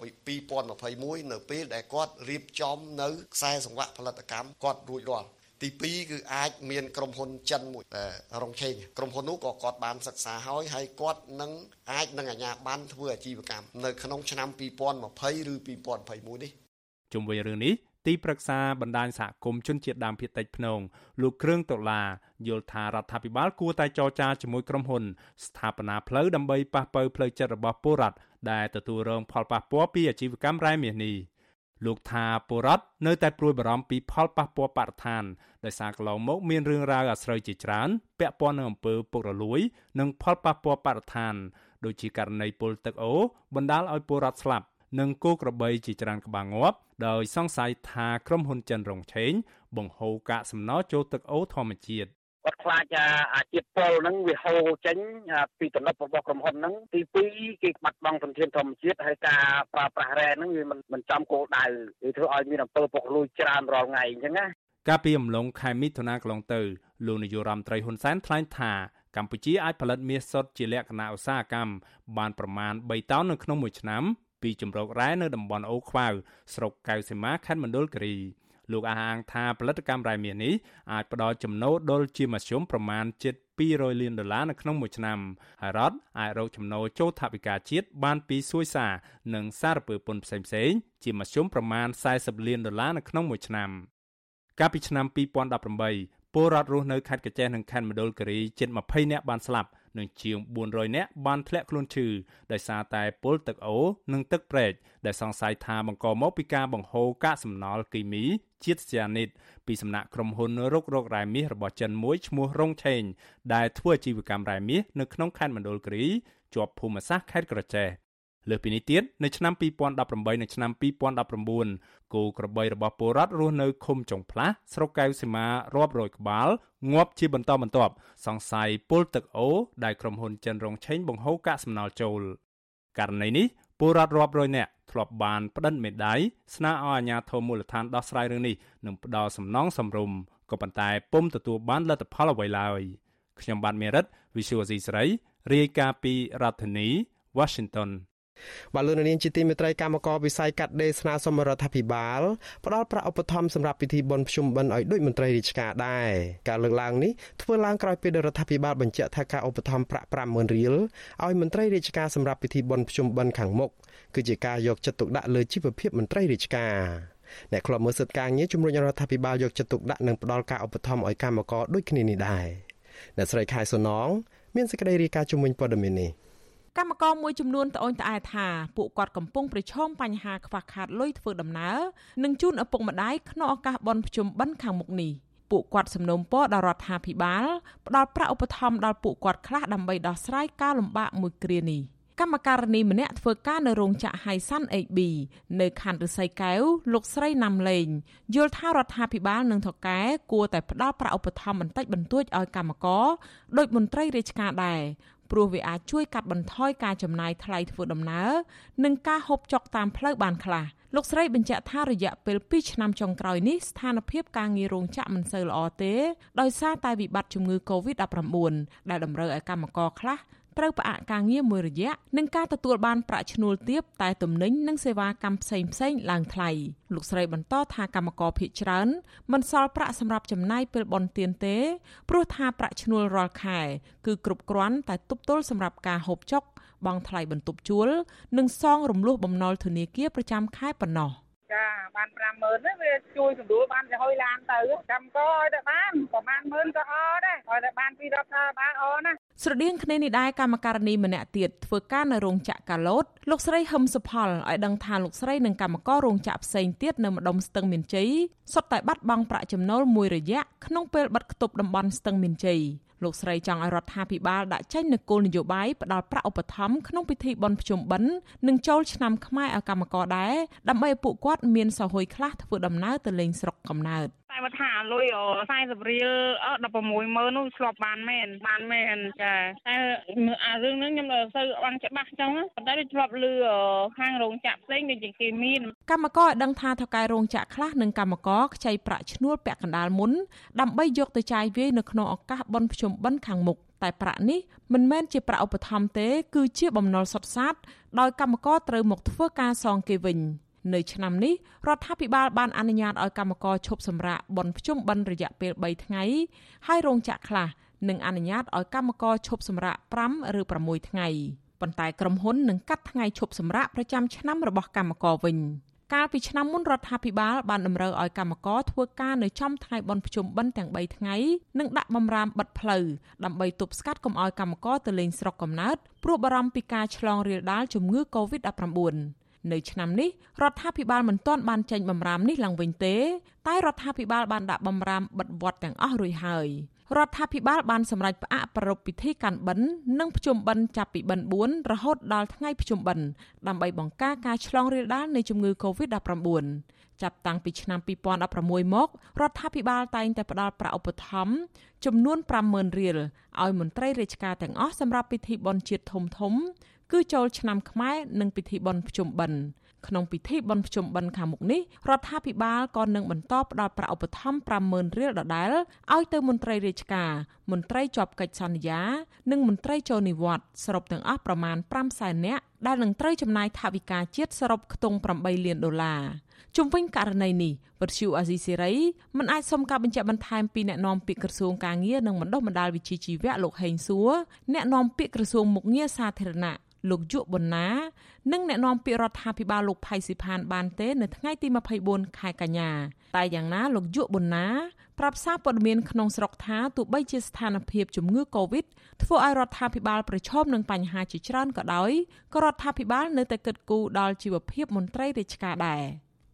2021នៅពេលដែលគាត់រៀបចំនៅខ្សែសង្វាក់ផលិតកម្មគាត់រួចរាល់ទី2គឺអាចមានក្រុមហ៊ុនចិនមួយរងឆេងក្រុមហ៊ុននោះក៏គាត់បានសិក្សាហើយហើយគាត់នឹងអាចនឹងអាជ្ញាប័ណ្ណធ្វើអាជីវកម្មនៅក្នុងឆ្នាំ2020ឬ2021នេះជុំវិញរឿងនេះ ទីប្រឹក្សាបណ្ដាញសហគមន៍ជនជាតិដើមភាគតិចភ្នងលោកគ្រឿងដុល្លារយល់ថារដ្ឋាភិបាលគួរតែចរចាជាមួយក្រុមហ៊ុន ស្ថាបនាផ្លូវដើម្បីប៉ះប៉ូវផ្លូវចិត្តរបស់ពលរដ្ឋដែលទទួលរងផលប៉ះពាល់ពីអាជីវកម្មរ៉ែមាសនេះលោកថាពលរដ្ឋនៅតែព្រួយបារម្ភពីផលប៉ះពាល់បរិស្ថានដោយសារកន្លងមកមានរឿងរ៉ាវអាស្រូវជាច្រើនពាក់ព័ន្ធនឹងអំពើពុករលួយ និងផលប៉ះពាល់បរិស្ថានដូចជាករណីពុលទឹកអូបណ្ដាលឲ្យពលរដ្ឋស្លាប់ និងគោក្របីជាច្រើនក្បាលងាប់ដោយសង្ស័យថាក្រុមហ៊ុនចិនរងឆេងបង្ហូរកាកសំណល់ចូលទឹកអូធម្មជាតិគាត់ខ្លាចអាជាតិពុលហ្នឹងវាហូរចេញពីទំនប់របស់ក្រុមហ៊ុនហ្នឹងទី2គេបាត់បង់ធនធានធម្មជាតិហើយការប្រើប្រាស់រ៉ែហ្នឹងវាមិនមិនចំគោលដៅវាធ្វើឲ្យមានអំពើពុករលួយច្រើនរាល់ថ្ងៃអញ្ចឹងណាកាលពីអំឡុងខែមិថុនាកន្លងទៅលោកនាយករដ្ឋមន្ត្រីហ៊ុនសែនថ្លែងថាកម្ពុជាអាចផលិតមាសសុទ្ធជាលក្ខណៈឧស្សាហកម្មបានប្រមាណ3តោននៅក្នុងមួយឆ្នាំ ពីជំរករ៉ែនៅតំបន់អូខ្វៅស្រុកកៅសីមាខេត្តមណ្ឌលគិរីលោកអះអាងថាផលិតកម្មរ៉ែមាសនេះអាចផ្ដល់ចំណូលដុលជាមធ្យមប្រមាណជិត200លានដុល្លារនៅក្នុងមួយឆ្នាំហើយរដ្ឋអាចរកចំណូលចូលថវិកាជាតិបានពីសួយសារនិងសារពើពន្ធផ្សេងៗជាមធ្យមប្រមាណ40លានដុល្លារនៅក្នុងមួយឆ្នាំកាលពីឆ្នាំ2018ពលរដ្ឋរស់នៅខេត្តកញ្ចេះនិងខេត្តមណ្ឌលគិរីជិត20នាក់បានស្លាប់ និងជាង400នាក់បានធ្លាក់ខ្លួនឈឺដោយសារតែពុលទឹកអូនិងទឹកប្រេកដែលសង្ស័យថាបង្កមកពីការបង្ហូរកាកសំណល់គីមីជាតិស្យានីតពីសំណាក់ក្រុមហ៊ុនរករករ៉ែមាសរបស់ចិនមួយឈ្មោះរងឆេងដែលធ្វើអាជីវកម្មរ៉ែមាសនៅក្នុងខេត្តមណ្ឌលគិរីជាប់ភូមិសាស្ត្រខេត្តក្រចេះ លើពីនេះទៀតនៅឆ្នាំ2018និងឆ្នាំ2019គោក្របីរបស់ពលរដ្ឋរស់នៅឃុំចុងផ្លាស់ស្រុកកែវសីមារាប់រយក្បាលងាប់ជាបន្តបន្ទាប់សង្ស័យពុលទឹកអូដែលក្រុមហ៊ុនចិនរងឆេងបង្ហូរកាកសំណល់ចូលករណីនេះពលរដ្ឋរាប់រយនាក់ធ្លាប់បានផ្តិតមេដាយស្នើឲ្យអាជ្ញាធរមូលដ្ឋានដោះស្រាយរឿងនេះនិងផ្ដល់សំណងសំរុំក៏ប៉ុន្តែពុំទទួលបានលទ្ធផលអ្វីឡើយខ្ញុំបាទមេរិត Visual C ស្រីរាយការណ៍ពីរដ្ឋធានី Washington បាទលោកនាងជាទីមេត្រីកម្មករវិស័យកាត់ដេរស្នើសុំរដ្ឋាភិបាលផ្ដល់ប្រាក់ឧបត្ថម្ភសម្រាប់ពិធីបុណ្យភ្ជុំបិណ្ឌឲ្យដូចមន្ត្រីរាជការដែរការលើកឡើងនេះធ្វើឡើងក្រោយពេលរដ្ឋាភិបាលបញ្ជាក់ថាការឧបត្ថម្ភប្រាក់50000រៀលឲ្យមន្ត្រីរាជការសម្រាប់ពិធីបុណ្យភ្ជុំបិណ្ឌខាងមុខគឺជាការយកចិត្តទុកដាក់លើជីវភាពមន្ត្រីរាជការអ្នកខ្លំមើលសិទ្ធិការងារជំរុញរដ្ឋាភិបាលយកចិត្តទុកដាក់និងផ្ដល់ការឧបត្ថម្ភឲ្យកម្មករដូចគ្នានេះដែរអ្នកស្រីខែសុណងមានសេចក្តីរាយការណ៍ជំវិញព័ត៌មាននេះ កម្មករមួយចំនួនត្អូញត្អែថាពួកគាត់កំពុងប្រឈមបញ្ហាខ្វះខាតលុយធ្វើដំណើរនិងជូនឪពុកម្ដាយក្នុងឱកាសបុណ្យភ្ជុំបិណ្ឌខាងមុខនេះពួកគាត់សំណូមពរដល់រដ្ឋាភិបាលផ្ដល់ប្រាក់ឧបត្ថម្ភដល់ពួកគាត់ខ្លះដើម្បីដោះស្រាយការលំបាកមួយគ្រានេះកម្មការនីម្នាក់ធ្វើការនៅរោងចក្រ Haisan AB នៅខណ្ឌរិស័យកែវលោកស្រីណាំលេងយល់ថារដ្ឋាភិបាលនិងថកែគួរតែផ្ដល់ប្រាក់ឧបត្ថម្ភបន្តិចបន្តួចឲ្យកម្មករដោយមន្ត្រីរាជការដែរ ព្រោះវាអាចជួយកាត់បន្ថយការចំណាយថ្លៃធ្វើដំណើរនិងការហូបចុកតាមផ្លូវបានខ្លះលោកស្រីបញ្ជាក់ថារយៈពេល2ឆ្នាំចុងក្រោយនេះស្ថានភាពការងាររោងចក្រមិនសូវល្អទេដោយសារតែវិបត្តិជំងឺ Covid-19 ដែលតម្រូវឲ្យកម្មករខ្លះ ត្រូវផ្អាកការងារមួយរយៈនិងការទទួលបានប្រាក់ឈ្នួលទាបតែទំនិញនិងសេវាកម្មផ្សេងផ្សេងឡើងថ្លៃលោកស្រីបន្តថាកម្មករភៀសច្រើនមិនសល់ប្រាក់សម្រាប់ចំណាយពេលបន់ទៀនទេព្រោះថាប្រាក់ឈ្នួលរាល់ខែគឺគ្រប់គ្រាន់តែទប់ទល់សម្រាប់ការហូបចុកបង់ថ្លៃបន្ទប់ជួល និងសងរំលោះបំណុលធនាគារប្រចាំខែប៉ុណ្ណោះ។ ចាបាន50000ហ្នឹងវាជួយសម្រួលបានទៅហុយឡានទៅកម្មក៏ឲ្យតែបានប្រហែល10000ក៏អត់ដែរឲ្យតែបានពីរដ្ឋាភិបាលអណាស្រដៀងគ្នានេះដែរកម្មការនីម្នាក់ទៀតធ្វើការនៅរោងចក្រកាឡូតលោកស្រីហឹមសុផលឲ្យដឹងថាលោកស្រីនិងកម្មកររោងចក្រផ្សេងទៀតនៅម្ដុំស្ទឹងមានជ័យសុទ្ធតែបាត់បង់ប្រាក់ចំណូលមួយរយៈក្នុងពេលបិទគប់តំបន់ស្ទឹងមានជ័យ លោកស្រីចង់ឲ្យរដ្ឋាភិបាលដាក់ចេញនូវគោលនយោបាយផ្ដល់ប្រាក់ឧបត្ថម្ភក្នុងពិធីបុណ្យភ្ជុំបិណ្ឌនិងចូលឆ្នាំខ្មែរឲ្យកម្មករដែរដើម្បីឲ្យពួកគាត់មានសហគយខ្លះធ្វើដំណើរទៅលេងស្រុកកំណើតតែបើថាលុយ40រៀល160000នោះឆ្លប់បានមែនបានមែនចាតែអារឿងហ្នឹងខ្ញុំនៅសូវបានច្បាស់ចឹងប៉ុន្តែដូចឆ្លប់លឺខាងរោងចក្រផ្សេងដូចជាគេមានកម្មករឲ្យដឹងថាថៅកែរោងចក្រខ្លះនិងកម្មករខ្ចីប្រាក់ឈ្នួលពាក់កណ្ដាលមុនដើម្បីយកទៅចាយវាយនៅក្នុងឱកាសបុណ្យភ្ជុំបិណ្ឌខាងមុខតែប្រាក់នេះមិនមែនជាប្រាក់ឧបត្ថម្ភទេ គឺជាបំណុលសុទ្ធសាធដោយកម្មករត្រូវមកធ្វើការសងគេវិញ នៅឆ្នាំនេះរដ្ឋាភិបាលបានអនុញ្ញាតឲ្យកម្មករឈប់សម្រាកបន់ភ្ជុំបិណ្ឌរយៈពេល3ថ្ងៃហើយរោងចក្រខ្លះនឹងអនុញ្ញាតឲ្យកម្មករឈប់សម្រាក5ឬ6ថ្ងៃប៉ុន្តែក្រុមហ៊ុននឹងកាត់ថ្ងៃឈប់សម្រាកប្រចាំឆ្នាំរបស់កម្មករវិញកាលពីឆ្នាំមុនរដ្ឋាភិបាលបានតម្រូវឲ្យកម្មករធ្វើការនៅចំថ្ងៃបុណ្យភ្ជុំបិណ្ឌទាំង3ថ្ងៃនិងដាក់បំរាមបិទផ្លូវដើម្បីទប់ស្កាត់កុំឲ្យកម្មករទៅលេងស្រុកកំណើតព្រោះបារម្ភពីការឆ្លងរាលដាលជំងឺ Covid-19 នៅឆ្នាំនេះរដ្ឋាភិបាលមិនទាន់បានចេញបំរាមនេះឡើងវិញទេតែរដ្ឋាភិបាលបានដាក់បំរាមបិទវត្តទាំងអស់រួចហើយរដ្ឋាភិបាលបានសម្រេចផ្អាកប្រារព្ធពិធីកាន់បិណ្ឌនិងភ្ជុំបិណ្ឌចាប់ពីបិណ្ឌ4រហូតដល់ថ្ងៃភ្ជុំបិណ្ឌដើម្បីបង្ការការឆ្លងរាលដាលនៃជំងឺ Covid-19 ចាប់តាំងពីឆ្នាំ2016មករដ្ឋាភិបាលតែងតែផ្ដល់ប្រាក់ឧបត្ថម្ភចំនួន50,000រៀលឲ្យមន្ត្រីរាជការទាំងអស់សម្រាប់ពិធីបុណ្យជាតិធំធំ គឺចូលឆ្នាំខ្មែរនិងពិធីបុណ្យភ្ជុំបិណ្ឌក្នុងពិធីបុណ្យភ្ជុំបិណ្ឌខាងមុខនេះរដ្ឋាភិបាលក៏នឹងបន្តផ្តល់ប្រាក់ឧបត្ថម្ភ50,000រៀលដដែលឲ្យទៅមន្ត្រីរាជការមន្ត្រីជាប់កិច្ចសន្យា និងមន្ត្រីចូលនិវត្តន៍សរុបទាំងអស់ប្រមាណ5សែននាក់ដែលនឹងត្រូវចំណាយថវិកាជាតិសរុបខ្ទង់8លានដុល្លារជុំវិញករណីនេះវត្តឈូអាស៊ីសេរីមិនអាចសុំការបញ្ជាក់បន្ថែមពីអ្នកនាំពាក្យក្រសួងការងារនិងបណ្ដុះបណ្ដាលវិជ្ជាជីវៈលោកហេងសួរអ្នកនាំពាក្យក្រសួងមុខងារសាធារណៈ លោកយុប៊ុនណានិងអ្នកនាំពាក្យរដ្ឋាភិបាលលោកផៃស៊ីផានបានទេនៅថ្ងៃទី24ខែកញ្ញាតែយ៉ាងណាលោកយុប៊ុនណាប្រាប់សារព័ត៌មានក្នុងស្រុកថាទោះបីជាស្ថានភាពជំងឺ Covid ធ្វើឲ្យរដ្ឋាភិបាលប្រឈមនឹងបញ្ហាជាច្រើនក៏ដោយក៏រដ្ឋាភិបាលនៅតែគិតគូរដល់ជីវភាពមន្ត្រីរាជការដែរ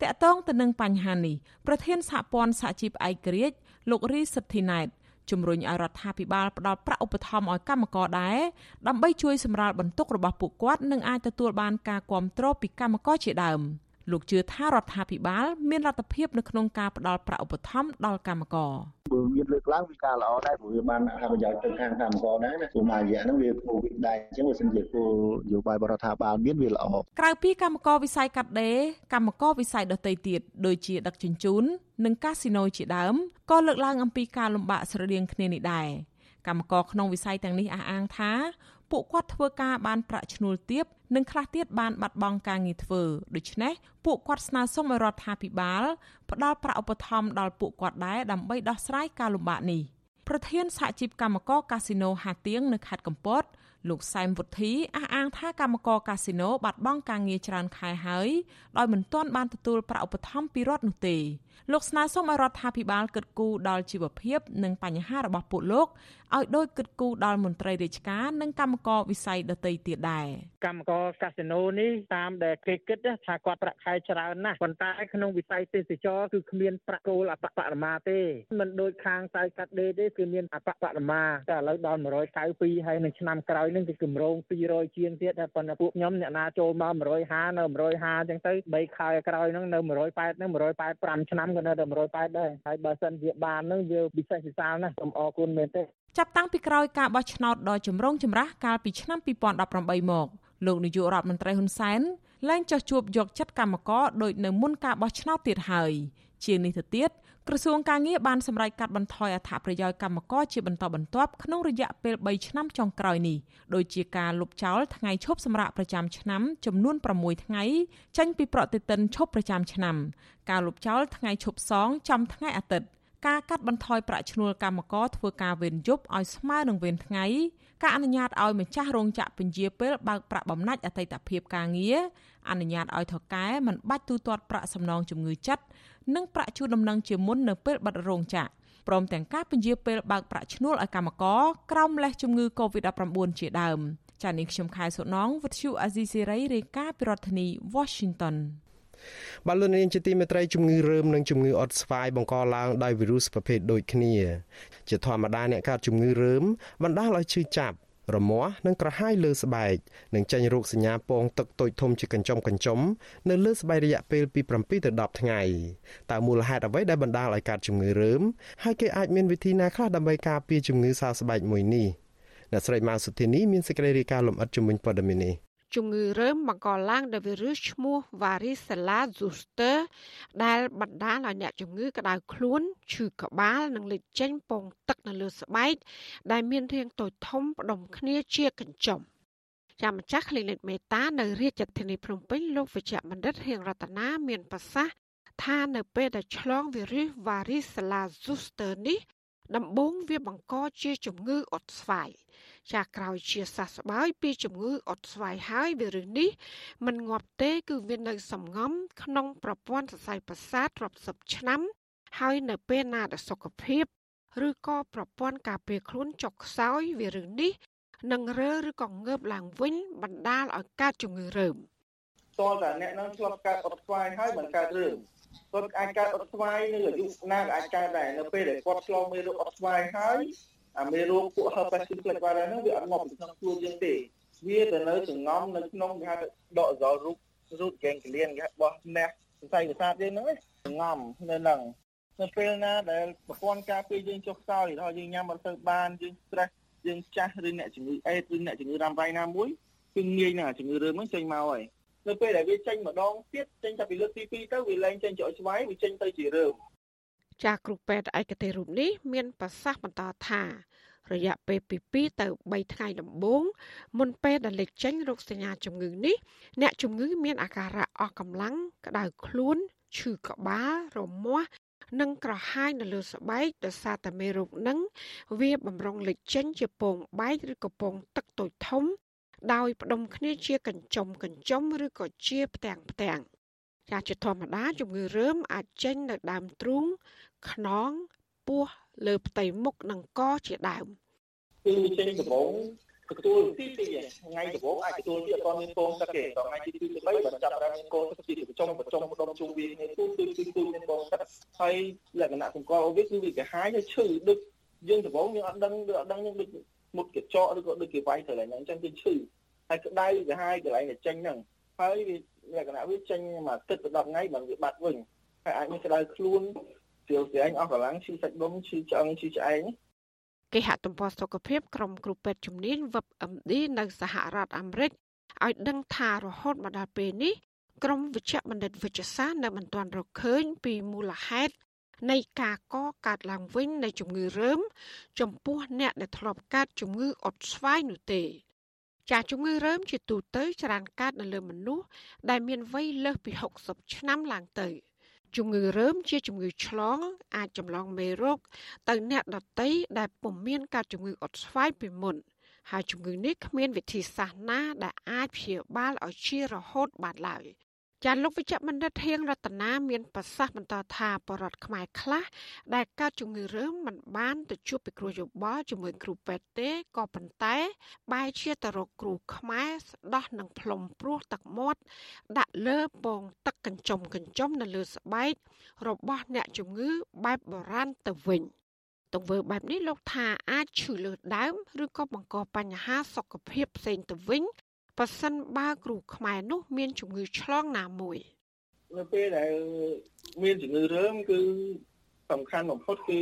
តកតងទៅនឹងបញ្ហានេះប្រធានសហព័ន្ធសហជីពឯករាជ្យលោករីសិទ្ធិណែត ជំរុញឲ្យរដ្ឋាភិបាលផ្ដល់ប្រាក់ឧបត្ថម្ភឲ្យកម្មករដែរដើម្បីជួយសម្រាលបន្ទុករបស់ពួកគាត់និងអាចទទួលបានការគ្រប់គ្រងពីកម្មករជាដើម លោកជឿថារដ្ឋាភិបាលមានលទ្ធភាពនៅក្នុងការផ្ដល់ប្រាក់ឧបត្ថម្ភដល់កម្មករបើមានលើកឡើងវាការល្អដែរព្រោះវាបានអត្ថប្រយោជន៍ទៅខាងកម្មករដែរណាព្រោះមួយរយៈហ្នឹងវាគោវិដដែរអញ្ចឹងបើសិនជាគោលនយោបាយរដ្ឋាភិបាលមានវាល្អក្រៅពីកម្មករវិស័យកាត់ដេរកម្មករវិស័យដទៃទៀតដូចជាដឹកជញ្ជូននិងកាស៊ីណូជាដើមក៏លើកឡើងអំពីការលំបាកស្រដៀងគ្នានេះដែរកម្មករក្នុងវិស័យទាំងនេះអះអាងថាពួកគាត់ធ្វើការបានប្រាក់ឈ្នួលទាប និងខ្លះទៀតបានបាត់បង់ការងារធ្វើដូច្នេះពួកគាត់ស្នើសុំឲ្យរដ្ឋាភិបាលផ្ដល់ប្រាក់ឧបត្ថម្ភដល់ពួកគាត់ដែរដើម្បីដោះស្រាយការលំបាកនេះប្រធានសហជីពកម្មករកាស៊ីណូហាទៀងនៅខេត្តកំពតលោកសែមវុធីអះអាងថាកម្មករកាស៊ីណូបាត់បង់ការងារច្រើនខែហើយដោយមិនទាន់បានទទួលប្រាក់ឧបត្ថម្ភពីរដ្ឋនោះទេ លោកស្នើសុំឲ្យរដ្ឋាភិបាលគិតគូរដល់ជីវភាព និងបញ្ហារបស់ពួកលោកឲ្យដូចគិតគូរដល់មន្ត្រីរាជការនិងកម្មករវិស័យដទៃទៀតដែរកម្មករកាស៊ីណូនេះតាមដែលគេគិតថាគាត់ប្រាក់ខែច្រើនណាស់ប៉ុន្តែក្នុងវិស័យទេសចរគឺគ្មានប្រាក់គោលអបបរមាទេមិនដូចខាងតៅកាត់ដេរទេគឺមានអបបរមាតែឥឡូវដល់192ហើយនឹងឆ្នាំក្រោយហ្នឹងគឺគម្រោង200ជាងទៀតតែប៉ុន្តែពួកខ្ញុំអ្នកណាចូលមក150នៅ150អញ្ចឹងទៅ3ខែក្រោយហ្នឹងនៅ180ហ្នឹង185ឆ្នាំក៏នៅតែ180ដែរហើយបើសិនជាបានហ្នឹងយើងពិសេសពិសាលណាស់សូមអរគុណមែនទេចាប់តាំងពីក្រោយការបោះឆ្នោតដ៏ចម្រូងចម្រាសកាលពីឆ្នាំ2018មកលោកនាយករដ្ឋមន្ត្រីហ៊ុនសែនលែងចោះជួបយកចិត្តកម្មករដោយនៅមុនការបោះឆ្នោតទៀតហើយជាងនេះទៅទៀត ក្រសួងការងារបានសម្រេចកាត់បន្ថយអត្ថប្រយោជន៍កម្មករជាបន្តបន្ទាប់ក្នុងរយៈពេល3ឆ្នាំចុងក្រោយនេះដោយជាការលុបចោលថ្ងៃឈប់សម្រាកប្រចាំឆ្នាំចំនួន6ថ្ងៃចេញពីប្រតិទិនឈប់ប្រចាំឆ្នាំការលុបចោលថ្ងៃឈប់សងចំថ្ងៃអាទិត្យការកាត់បន្ថយប្រាក់ឈ្នួលកម្មករធ្វើការវេនយប់ឲ្យស្មើនឹងវេនថ្ងៃការអនុញ្ញាតឲ្យម្ចាស់រោងចក្រពន្យាពេលបើកប្រាក់បំណាច់អតីតភាពការងារអនុញ្ញាតឲ្យថកែមិនបាច់ទូទាត់ប្រាក់សំណងជំងឺចិត្ត និងប្រាក់ជួលដំណឹងជាមុននៅពេលបិទរោងចក្រព្រមទាំងការពន្យាពេលបើកប្រាក់ឈ្នួលឲ្យកម្មករក្រោមលេសជំងឺ Covid-19 ជាដើមចា៎នាងខ្ញុំខែសុណងវិទ្យុអាស៊ីសេរីរាយការណ៍ពីរដ្ឋធានី Washington បាទលោកនាងជាទីមេត្រីជំងឺរើមនិងជំងឺអុតស្វាយបង្កឡើងដោយវីរុសប្រភេទដូចគ្នា ជាធម្មតាអ្នកកើតជំងឺរើមបណ្ដាលឲ្យឈឺចាប់ រមាស់និងក្រហាយលើស្បែកនិងចេញរោគសញ្ញាពងទឹកតូចធំជាកញ្ចុំកញ្ចុំនៅលើស្បែករយៈពេលពី7ទៅ10ថ្ងៃតើមូលហេតុអ្វីដែលបណ្ដាលឲ្យកើតជំងឺរើមហើយគេអាចមានវិធីណាខ្លះដើម្បីការពារជំងឺសើស្បែកមួយនេះអ្នកស្រីម៉ៅសុធីនីមានសេចក្តីរាយការណ៍លម្អិតជំនាញព័ត៌មាននេះ ជំងឺរើមបង្កឡើងដោយវីរុសឈ្មោះ Varicella zoster ដែលបណ្ដាលឲ្យអ្នកជំងឺក្តៅខ្លួនឈឺក្បាលនិងលេចចេញពងទឹកនៅលើស្បែកដែលមានរាងតូចធំផ្ដុំគ្នាជាកញ្ចុំចាំម្ចាស់ Clinic Meta នៅរាជធានីភ្នំពេញលោកវិជ្ជបណ្ឌិតហៀងរតនាមានប្រសាសន៍ថានៅពេលដែលឆ្លងវីរុស Varicella zoster នេះ ដំបូងវាបង្កជាជំងឺអុតស្វាយចាក្រោយជាសះស្បើយពីជំងឺអុតស្វាយហើយវីរុសនេះมันងាប់ទេ គឺវានៅសំងំ ក្នុងប្រព័ន្ធសរសៃប្រសាទរាប់សិបឆ្នាំ ហើយនៅពេលណាដែលសុខភាពឬក៏ប្រព័ន្ធការពារខ្លួនចុកខ្សោយវីរុសនេះនឹងរើឬក៏ងើបឡើងវិញបណ្ដាលឲ្យកើតជំងឺរើមតើតាអ្នកនឹងឆ្លប់កើតអុតស្វាយហើយមិនកើតរឿង គាត់អាចកើតអុតស្វាយនៅអាយុណាក៏អាចកើតដែរនៅពេលដែលគាត់ឆ្លងមេរោគអុតស្វាយហើយអាមេរោគពួក herpes simplex virus ហ្នឹងវាអត់ងាប់ពីក្នុងខ្លួនយើងទេវាទៅនៅចងំនៅក្នុងគេហៅថាដកសលរូបរូបហ្គេងក្លៀនគេបោះណេះសរសៃប្រសាទយើងហ្នឹងចងំនៅហ្នឹងនៅពេលណាដែលប្រព័ន្ធការពារយើងចុះខ្សោយដល់យើងញ៉ាំអត់ទៅបានយើង stress យើងចាស់ឬអ្នកជំងឺអេដឬអ្នកជំងឺរ៉ាំរ៉ៃណាមួយគឺងាយណាស់ជំងឺរើមហ្នឹងចេញមកហើយ នៅពេលដែលវាចេញម្ដងទៀតចេញតែពីលើកទី2ទៅវាលែងចេញចុចស្វាយវាចេញទៅជារើមចាស់គ្រូពេទ្យឯកទេសរូបនេះមានប្រសាសន៍បន្តថារយៈពេលពី2ទៅ3ថ្ងៃដំបូងមុនពេលដែលលេចចេញរោគសញ្ញាជំងឺនេះ អ្នកជំងឺមានអាការៈអស់កម្លាំងក្តៅខ្លួនឈឺក្បាលរមាស់និងក្រហាយនៅលើស្បែកដោយសារតែមេរោគនឹងវាបំរុងលេចចេញជាពងបែកឬក៏ពងទឹកតូចធំ ដោយផ្ដុំគ្នាជាកញ្ចុំកញ្ចុំឬក៏ជាផ្ទាំងផ្ទាំងចាជាធម្មតាជំងឺរើមអាចចេញនៅដើមទ្រូងខ្នងពោះលើផ្ទៃមុខនិងកជាដើមគឺចេញដំបងទទួលទីទីថ្ងៃដំបូងអាចទទួលទីអត់មានពងទឹកទេដល់ថ្ងៃទី2ទី3បើចាប់បានមានកូនទឹកទីប្រចំប្រចំផ្ដុំជុំវាគ្នាទូទូទូទូមានពងទឹកហើយលក្ខណៈសម្គាល់របស់វាគឺវាកាហាយហើយឈឺដូចយើងដំបងយើងអត់ដឹងយើងអត់ដឹងយើងដូច មុតកញ្ចក់ឬក៏ដូចគេវាយកន្លែងហ្នឹងអញ្ចឹងគឺឈឺហើយក្តៅកាហាយកន្លែងដែលចេញហ្នឹងហើយលក្ខណៈវាចេញមួយទឹកទៅ10ថ្ងៃបើវាបាត់វិញហើយអាចមានក្តៅខ្លួនស្រាវស្រាញអស់កម្លាំងឈឺសាច់ដុំឈឺឆ្អឹងឈឺឆ្អែងគេហទំព័រសុខភាពក្រុមគ្រូពេទ្យជំនាញ WebMD នៅសហរដ្ឋអាមេរិកឲ្យដឹងថារហូតមកដល់ពេលនេះក្រុមវិជ្ជបណ្ឌិតវិទ្យាសាស្ត្រនៅមិនទាន់រកឃើញពីមូលហេតុ នៃការកកើតឡើងវិញនៃជំងឺរើម ចំពោះអ្នកដែលធ្លាប់កើតជំងឺអុតស្វាយនោះទេ ចាជំងឺរើមជាទូទៅច្រើនកើតនៅលើមនុស្សដែលមានវ័យលើសពី60ឆ្នាំឡើងទៅ។ជំងឺរើមជាជំងឺឆ្លង អាចចម្លងមេរោគទៅអ្នកដទៃដែលពុំមានការជំងឺអុតស្វាយពីមុន ហើយជំងឺនេះគ្មានវិធីសាស្ត្រណាដែលអាចព្យាបាលឲ្យជារហូតបានឡើយ ចាលោកវិជ្ជបណ្ឌិតធៀងរតនាមានប្រសាសន៍បន្តថាបរដ្ឋខ្មែរខ្លះដែលកើតជំងឺរើមមិនបានទៅជួបពិគ្រោះយោបល់ជាមួយគ្រូពេទ្យទេក៏ប៉ុន្តែ បែរជាទៅរកគ្រូខ្មែរស្ដោះនឹងផ្លុំព្រោះទឹកមាត់ដាក់លើពងទឹកកញ្ចុំកញ្ចុំនៅលើស្បែករបស់អ្នកជំងឺបែបបុរាណទៅវិញទង្វើបែបនេះលោកថាអាចឈឺលើដើមឬក៏បង្កបញ្ហាសុខភាពផ្សេងទៅវិញ ប៉ះសិនបើគ្រូខ្មែរនោះ មានជំងឺឆ្លងណាមួយនៅពេលដែលមានជំងឺរើមគឺសំខាន់បំផុតគឺ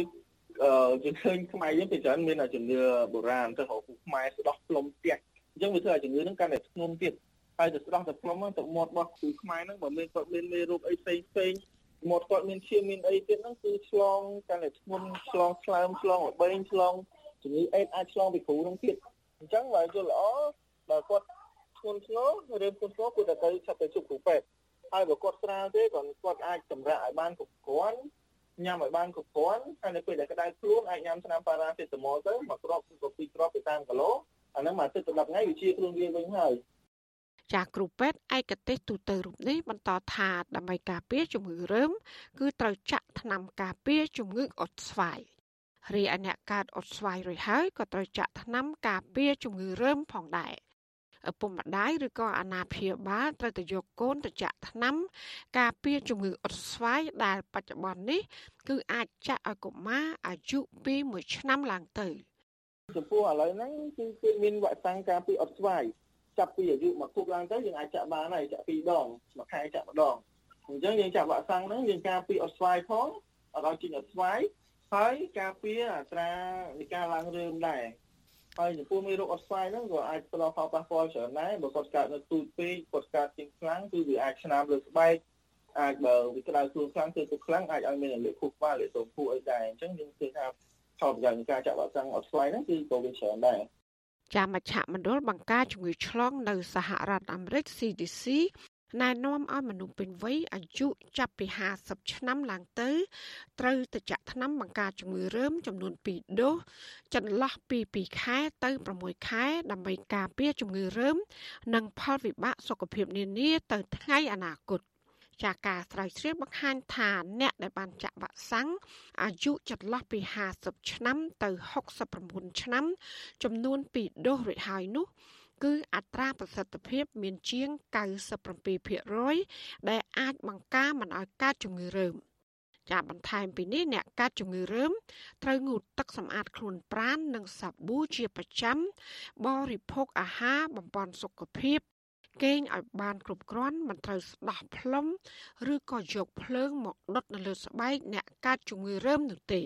អឺយើងឃើញខ្មែរយើងពីច្រើនមានជំនឿបុរាណទៅរកគ្រូខ្មែរស្ដោះផ្លុំផ្ទះអញ្ចឹងវាធ្វើឲ្យជំងឺហ្នឹងកាន់តែធ្ងន់ទៀតហើយទៅស្ដោះទៅផ្លុំហ្នឹងទៅមាត់របស់គ្រូខ្មែរហ្នឹងបើមានគាត់មានមេរោគអីផ្សេងផ្សេងមាត់គាត់មានឈាមមានអីទៀតហ្នឹងគឺឆ្លងកាន់តែធ្ងន់ឆ្លងឆ្លើមឆ្លងល្បែងឆ្លងជំងឺអេដអាចឆ្លងពីគ្រូហ្នឹងទៀតអញ្ចឹងបើយល់ល្អបើគាត់ ធ្ងន់ធ្ងរឬធ្ងន់ធ្ងរគួរតែទៅឆាប់ទៅជួបគ្រូពេទ្យហើយបើគាត់ស្រាលទេគាត់គាត់អាចសម្រាកឲ្យបានគ្រប់គ្រាន់ញ៉ាំឲ្យបានគ្រប់គ្រាន់ហើយនៅពេលដែលក្តៅខ្លួនអាចញ៉ាំថ្នាំប៉ារ៉ាសេតាមុលទៅមួយគ្រាប់ឬក៏ពីរគ្រាប់ទៅតាមគីឡូអាហ្នឹងមួយអាទិត្យទៅ10ថ្ងៃវាជាខ្លួនវាវិញហើយចាគ្រូពេទ្យឯកទេសទូទៅរូបនេះបន្តថាដើម្បីការពារជំងឺរើមគឺត្រូវចាក់ថ្នាំការពារជំងឺអុតស្វាយរីឯអ្នកកើតអុតស្វាយរួចហើយក៏ត្រូវចាក់ថ្នាំការពារជំងឺរើមផងដែរ ឪពុកម្ដាយឬក៏អាណាព្យាបាលត្រូវទៅយកកូនទៅចាក់ថ្នាំ ការពារជំងឺអុតស្វាយដែលបច្ចុប្បន្ននេះ គឺអាចចាក់ឲ្យកុមារអាយុពី1ឆ្នាំឡើងទៅចំពោះឥឡូវហ្នឹងគឺគឺមានវ៉ាក់សាំងការពារអុតស្វាយចាប់ពីអាយុមួយខួបឡើងទៅយើងអាចចាក់បានហើយចាក់ពីរដងមួយខែចាក់ម្ដងអញ្ចឹងយើងចាក់វ៉ាក់សាំងហ្នឹងយើងការពារអុតស្វាយផងអត់ឲ្យជិះអុតស្វាយហើយការពារអត្រានៃការឡើងរឿងដែរ ហើយចំពោះមេរោគអុតស្វាយហ្នឹងក៏អាចផ្ដល់ផលប៉ះពាល់ច្រើនដែរបើគាត់កើតនៅទូចពេកគាត់កើតជាងខ្លាំងគឺវាអាចឆ្នាមលើស្បែកអាចបើវាក្តៅខ្លួនខ្លាំងទៅទៅខ្លាំងអាចឲ្យមានលេខខួរក្បាលលេខសូមខួរអីដែរអញ្ចឹងយើងឃើញថាផលប្រយោជន៍នៃការចាក់វ៉ាក់សាំងអុតស្វាយហ្នឹងគឺក៏វាច្រើនដែរចាមជ្ឈមណ្ឌលបង្ការជំងឺឆ្លងនៅសហរដ្ឋអាមេរិក CDC ណែនាំឲ្យមនុស្សពេញវ័យអាយុចាប់ពី50ឆ្នាំឡើងទៅត្រូវទៅចាក់ថ្នាំបង្ការជំងឺរើមចំនួន2ដូសចន្លោះពី2ខែទៅ6ខែ ដើម្បីការពារជំងឺរើម និងផលវិបាកសុខភាពនានាទៅថ្ងៃអនាគតចាការស្រាវជ្រាវបង្ហាញថាអ្នកដែលបានចាក់វ៉ាក់សាំងអាយុចន្លោះពី50ឆ្នាំទៅ69ឆ្នាំ ចំនួន2ដូសរួចហើយនោះ គឺអត្រាប្រសិទ្ធភាពមានជាង97%ដែលអាចបង្ការមិនឲ្យកើតជំងឺរើមចាបន្ថែមពីនេះអ្នកកាត់ជំងឺរើមត្រូវងូតទឹកសម្អាតខ្លួនប្រាណនិងសាប៊ូជាប្រចាំបរិភោគអាហារបំពេញសុខភាពគេងឲ្យបានគ្រប់គ្រាន់មិនត្រូវស្ដោះផ្លុំឬក៏យកភ្លើងមកដុតនៅលើស្បែកអ្នកកាត់ជំងឺរើមនោះទេ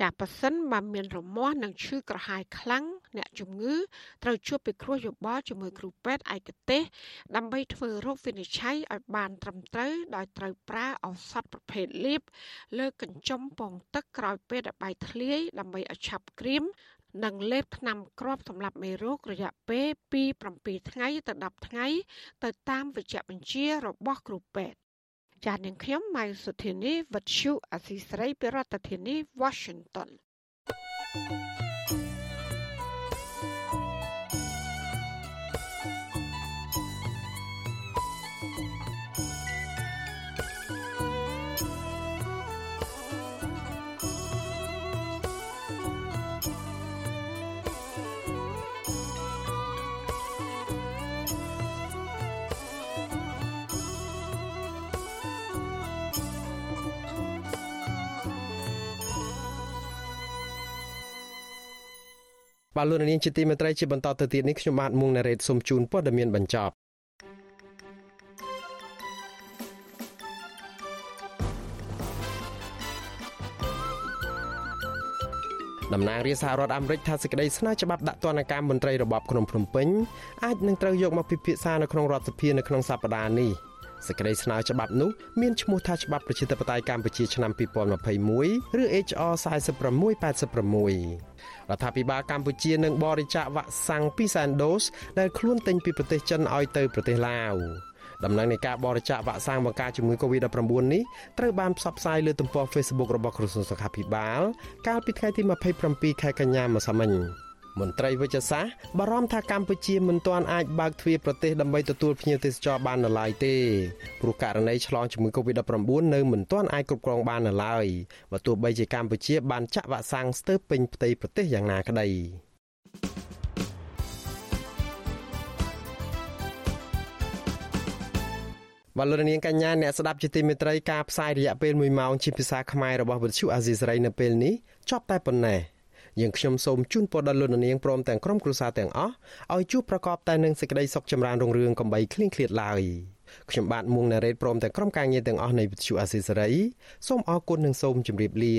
ចាប៉ះសិនបើមានរមាស់និងឈឺក្រហាយខ្លាំងអ្នកជំងឺត្រូវជួបពិគ្រោះយោបល់ជាមួយគ្រូពេទ្យឯកទេសដើម្បីធ្វើរោគវិនិច្ឆ័យឲ្យបានត្រឹមត្រូវដោយត្រូវប្រើឱសថប្រភេទលាបលើកញ្ចុំពងទឹកក្រោយពេលដែលបាយធ្លាយដើម្បីឲ្យឆាប់ក្រៀមនិងលេបថ្នាំគ្រាប់សម្រាប់មេរោគរយៈពេលពី7ថ្ងៃទៅ10ថ្ងៃ ទៅតាមវេជ្ជបញ្ជារបស់គ្រូពេទ្យចា៎នាងខ្ញុំម៉ៃសុធានីវັດឈូអសីស្រីពីរដ្ឋធានី Washington thank you បាទលោកនាងជាទីមេត្រីជាបន្តទៅទៀតនេះខ្ញុំបាទមុងណារ៉េតសូមជូនព័ត៌មានបញ្ចប់តំណាងរាជសហរដ្ឋអាមេរិកថាសេចក្តីស្នើច្បាប់ដាក់ទណ្ឌកម្មមន្ត្រីរបបក្នុងភ្នំពេញអាចនឹងត្រូវយកមកពិភាក្សានៅក្នុងរដ្ឋសភានៅក្នុងសប្តាហ៍នេះ សេចក្តីស្នើច្បាប់នោះមានឈ្មោះថាច្បាប់ប្រជាធិបតេយ្យកម្ពុជាឆ្នាំ2021ឬ HR 4686រដ្ឋាភិបាលកម្ពុជានឹងបរិច្ចាគវ៉ាក់សាំង2សែនដូសដែលខ្លួនទិញពីប្រទេសចិនឲ្យទៅប្រទេសឡាវដំណើរនៃការបរិច្ចាគវ៉ាក់សាំងបង្ការជំងឺ Covid-19 នេះត្រូវបានផ្សព្វផ្សាយលើទំព័រ Facebook របស់ក្រសួងសុខាភិបាល កាលពីថ្ងៃទី27ខែកញ្ញាម្សិលមិញ។ មន្ត្រីវិជ្ជសាស្ត្របារម្ភថាកម្ពុជាមិនទាន់អាចបើកទ្វារប្រទេសដើម្បីទទួលភ្ញៀវទេសចរបាននៅឡើយទេព្រោះករណីឆ្លងជំងឺ Covid-19 នៅមិនទាន់អាចគ្រប់គ្រងបាននៅឡើយបើទោះបីជាកម្ពុជាបានចាក់វ៉ាក់សាំងស្ទើរពេញផ្ទៃប្រទេសយ៉ាងណាក្តីបលរនាងកញ្ញាអ្នកស្ដាប់ជាទីមេត្រីការផ្សាយរយៈពេល1ម៉ោងជាភាសាខ្មែររបស់វិទ្យុអាស៊ីសេរីនៅពេលនេះចប់តែប៉ុណ្ណេះ យើងខ្ញុំសូមជូនពរដល់លោកនាងព្រមទាំងក្រុមគ្រួសារទាំងអស់ឲ្យជួបប្រកបតែនឹងសេចក្តីសុខចម្រើនរុងរឿងកំបីគ្លៀងគ្លាតឡើយខ្ញុំបាទមុងណារ៉េតព្រមទាំងក្រុមការងារទាំងអស់នៃវិទ្យុអាស៊ីសេរីសូមអរគុណនិងសូមជម្រាបលា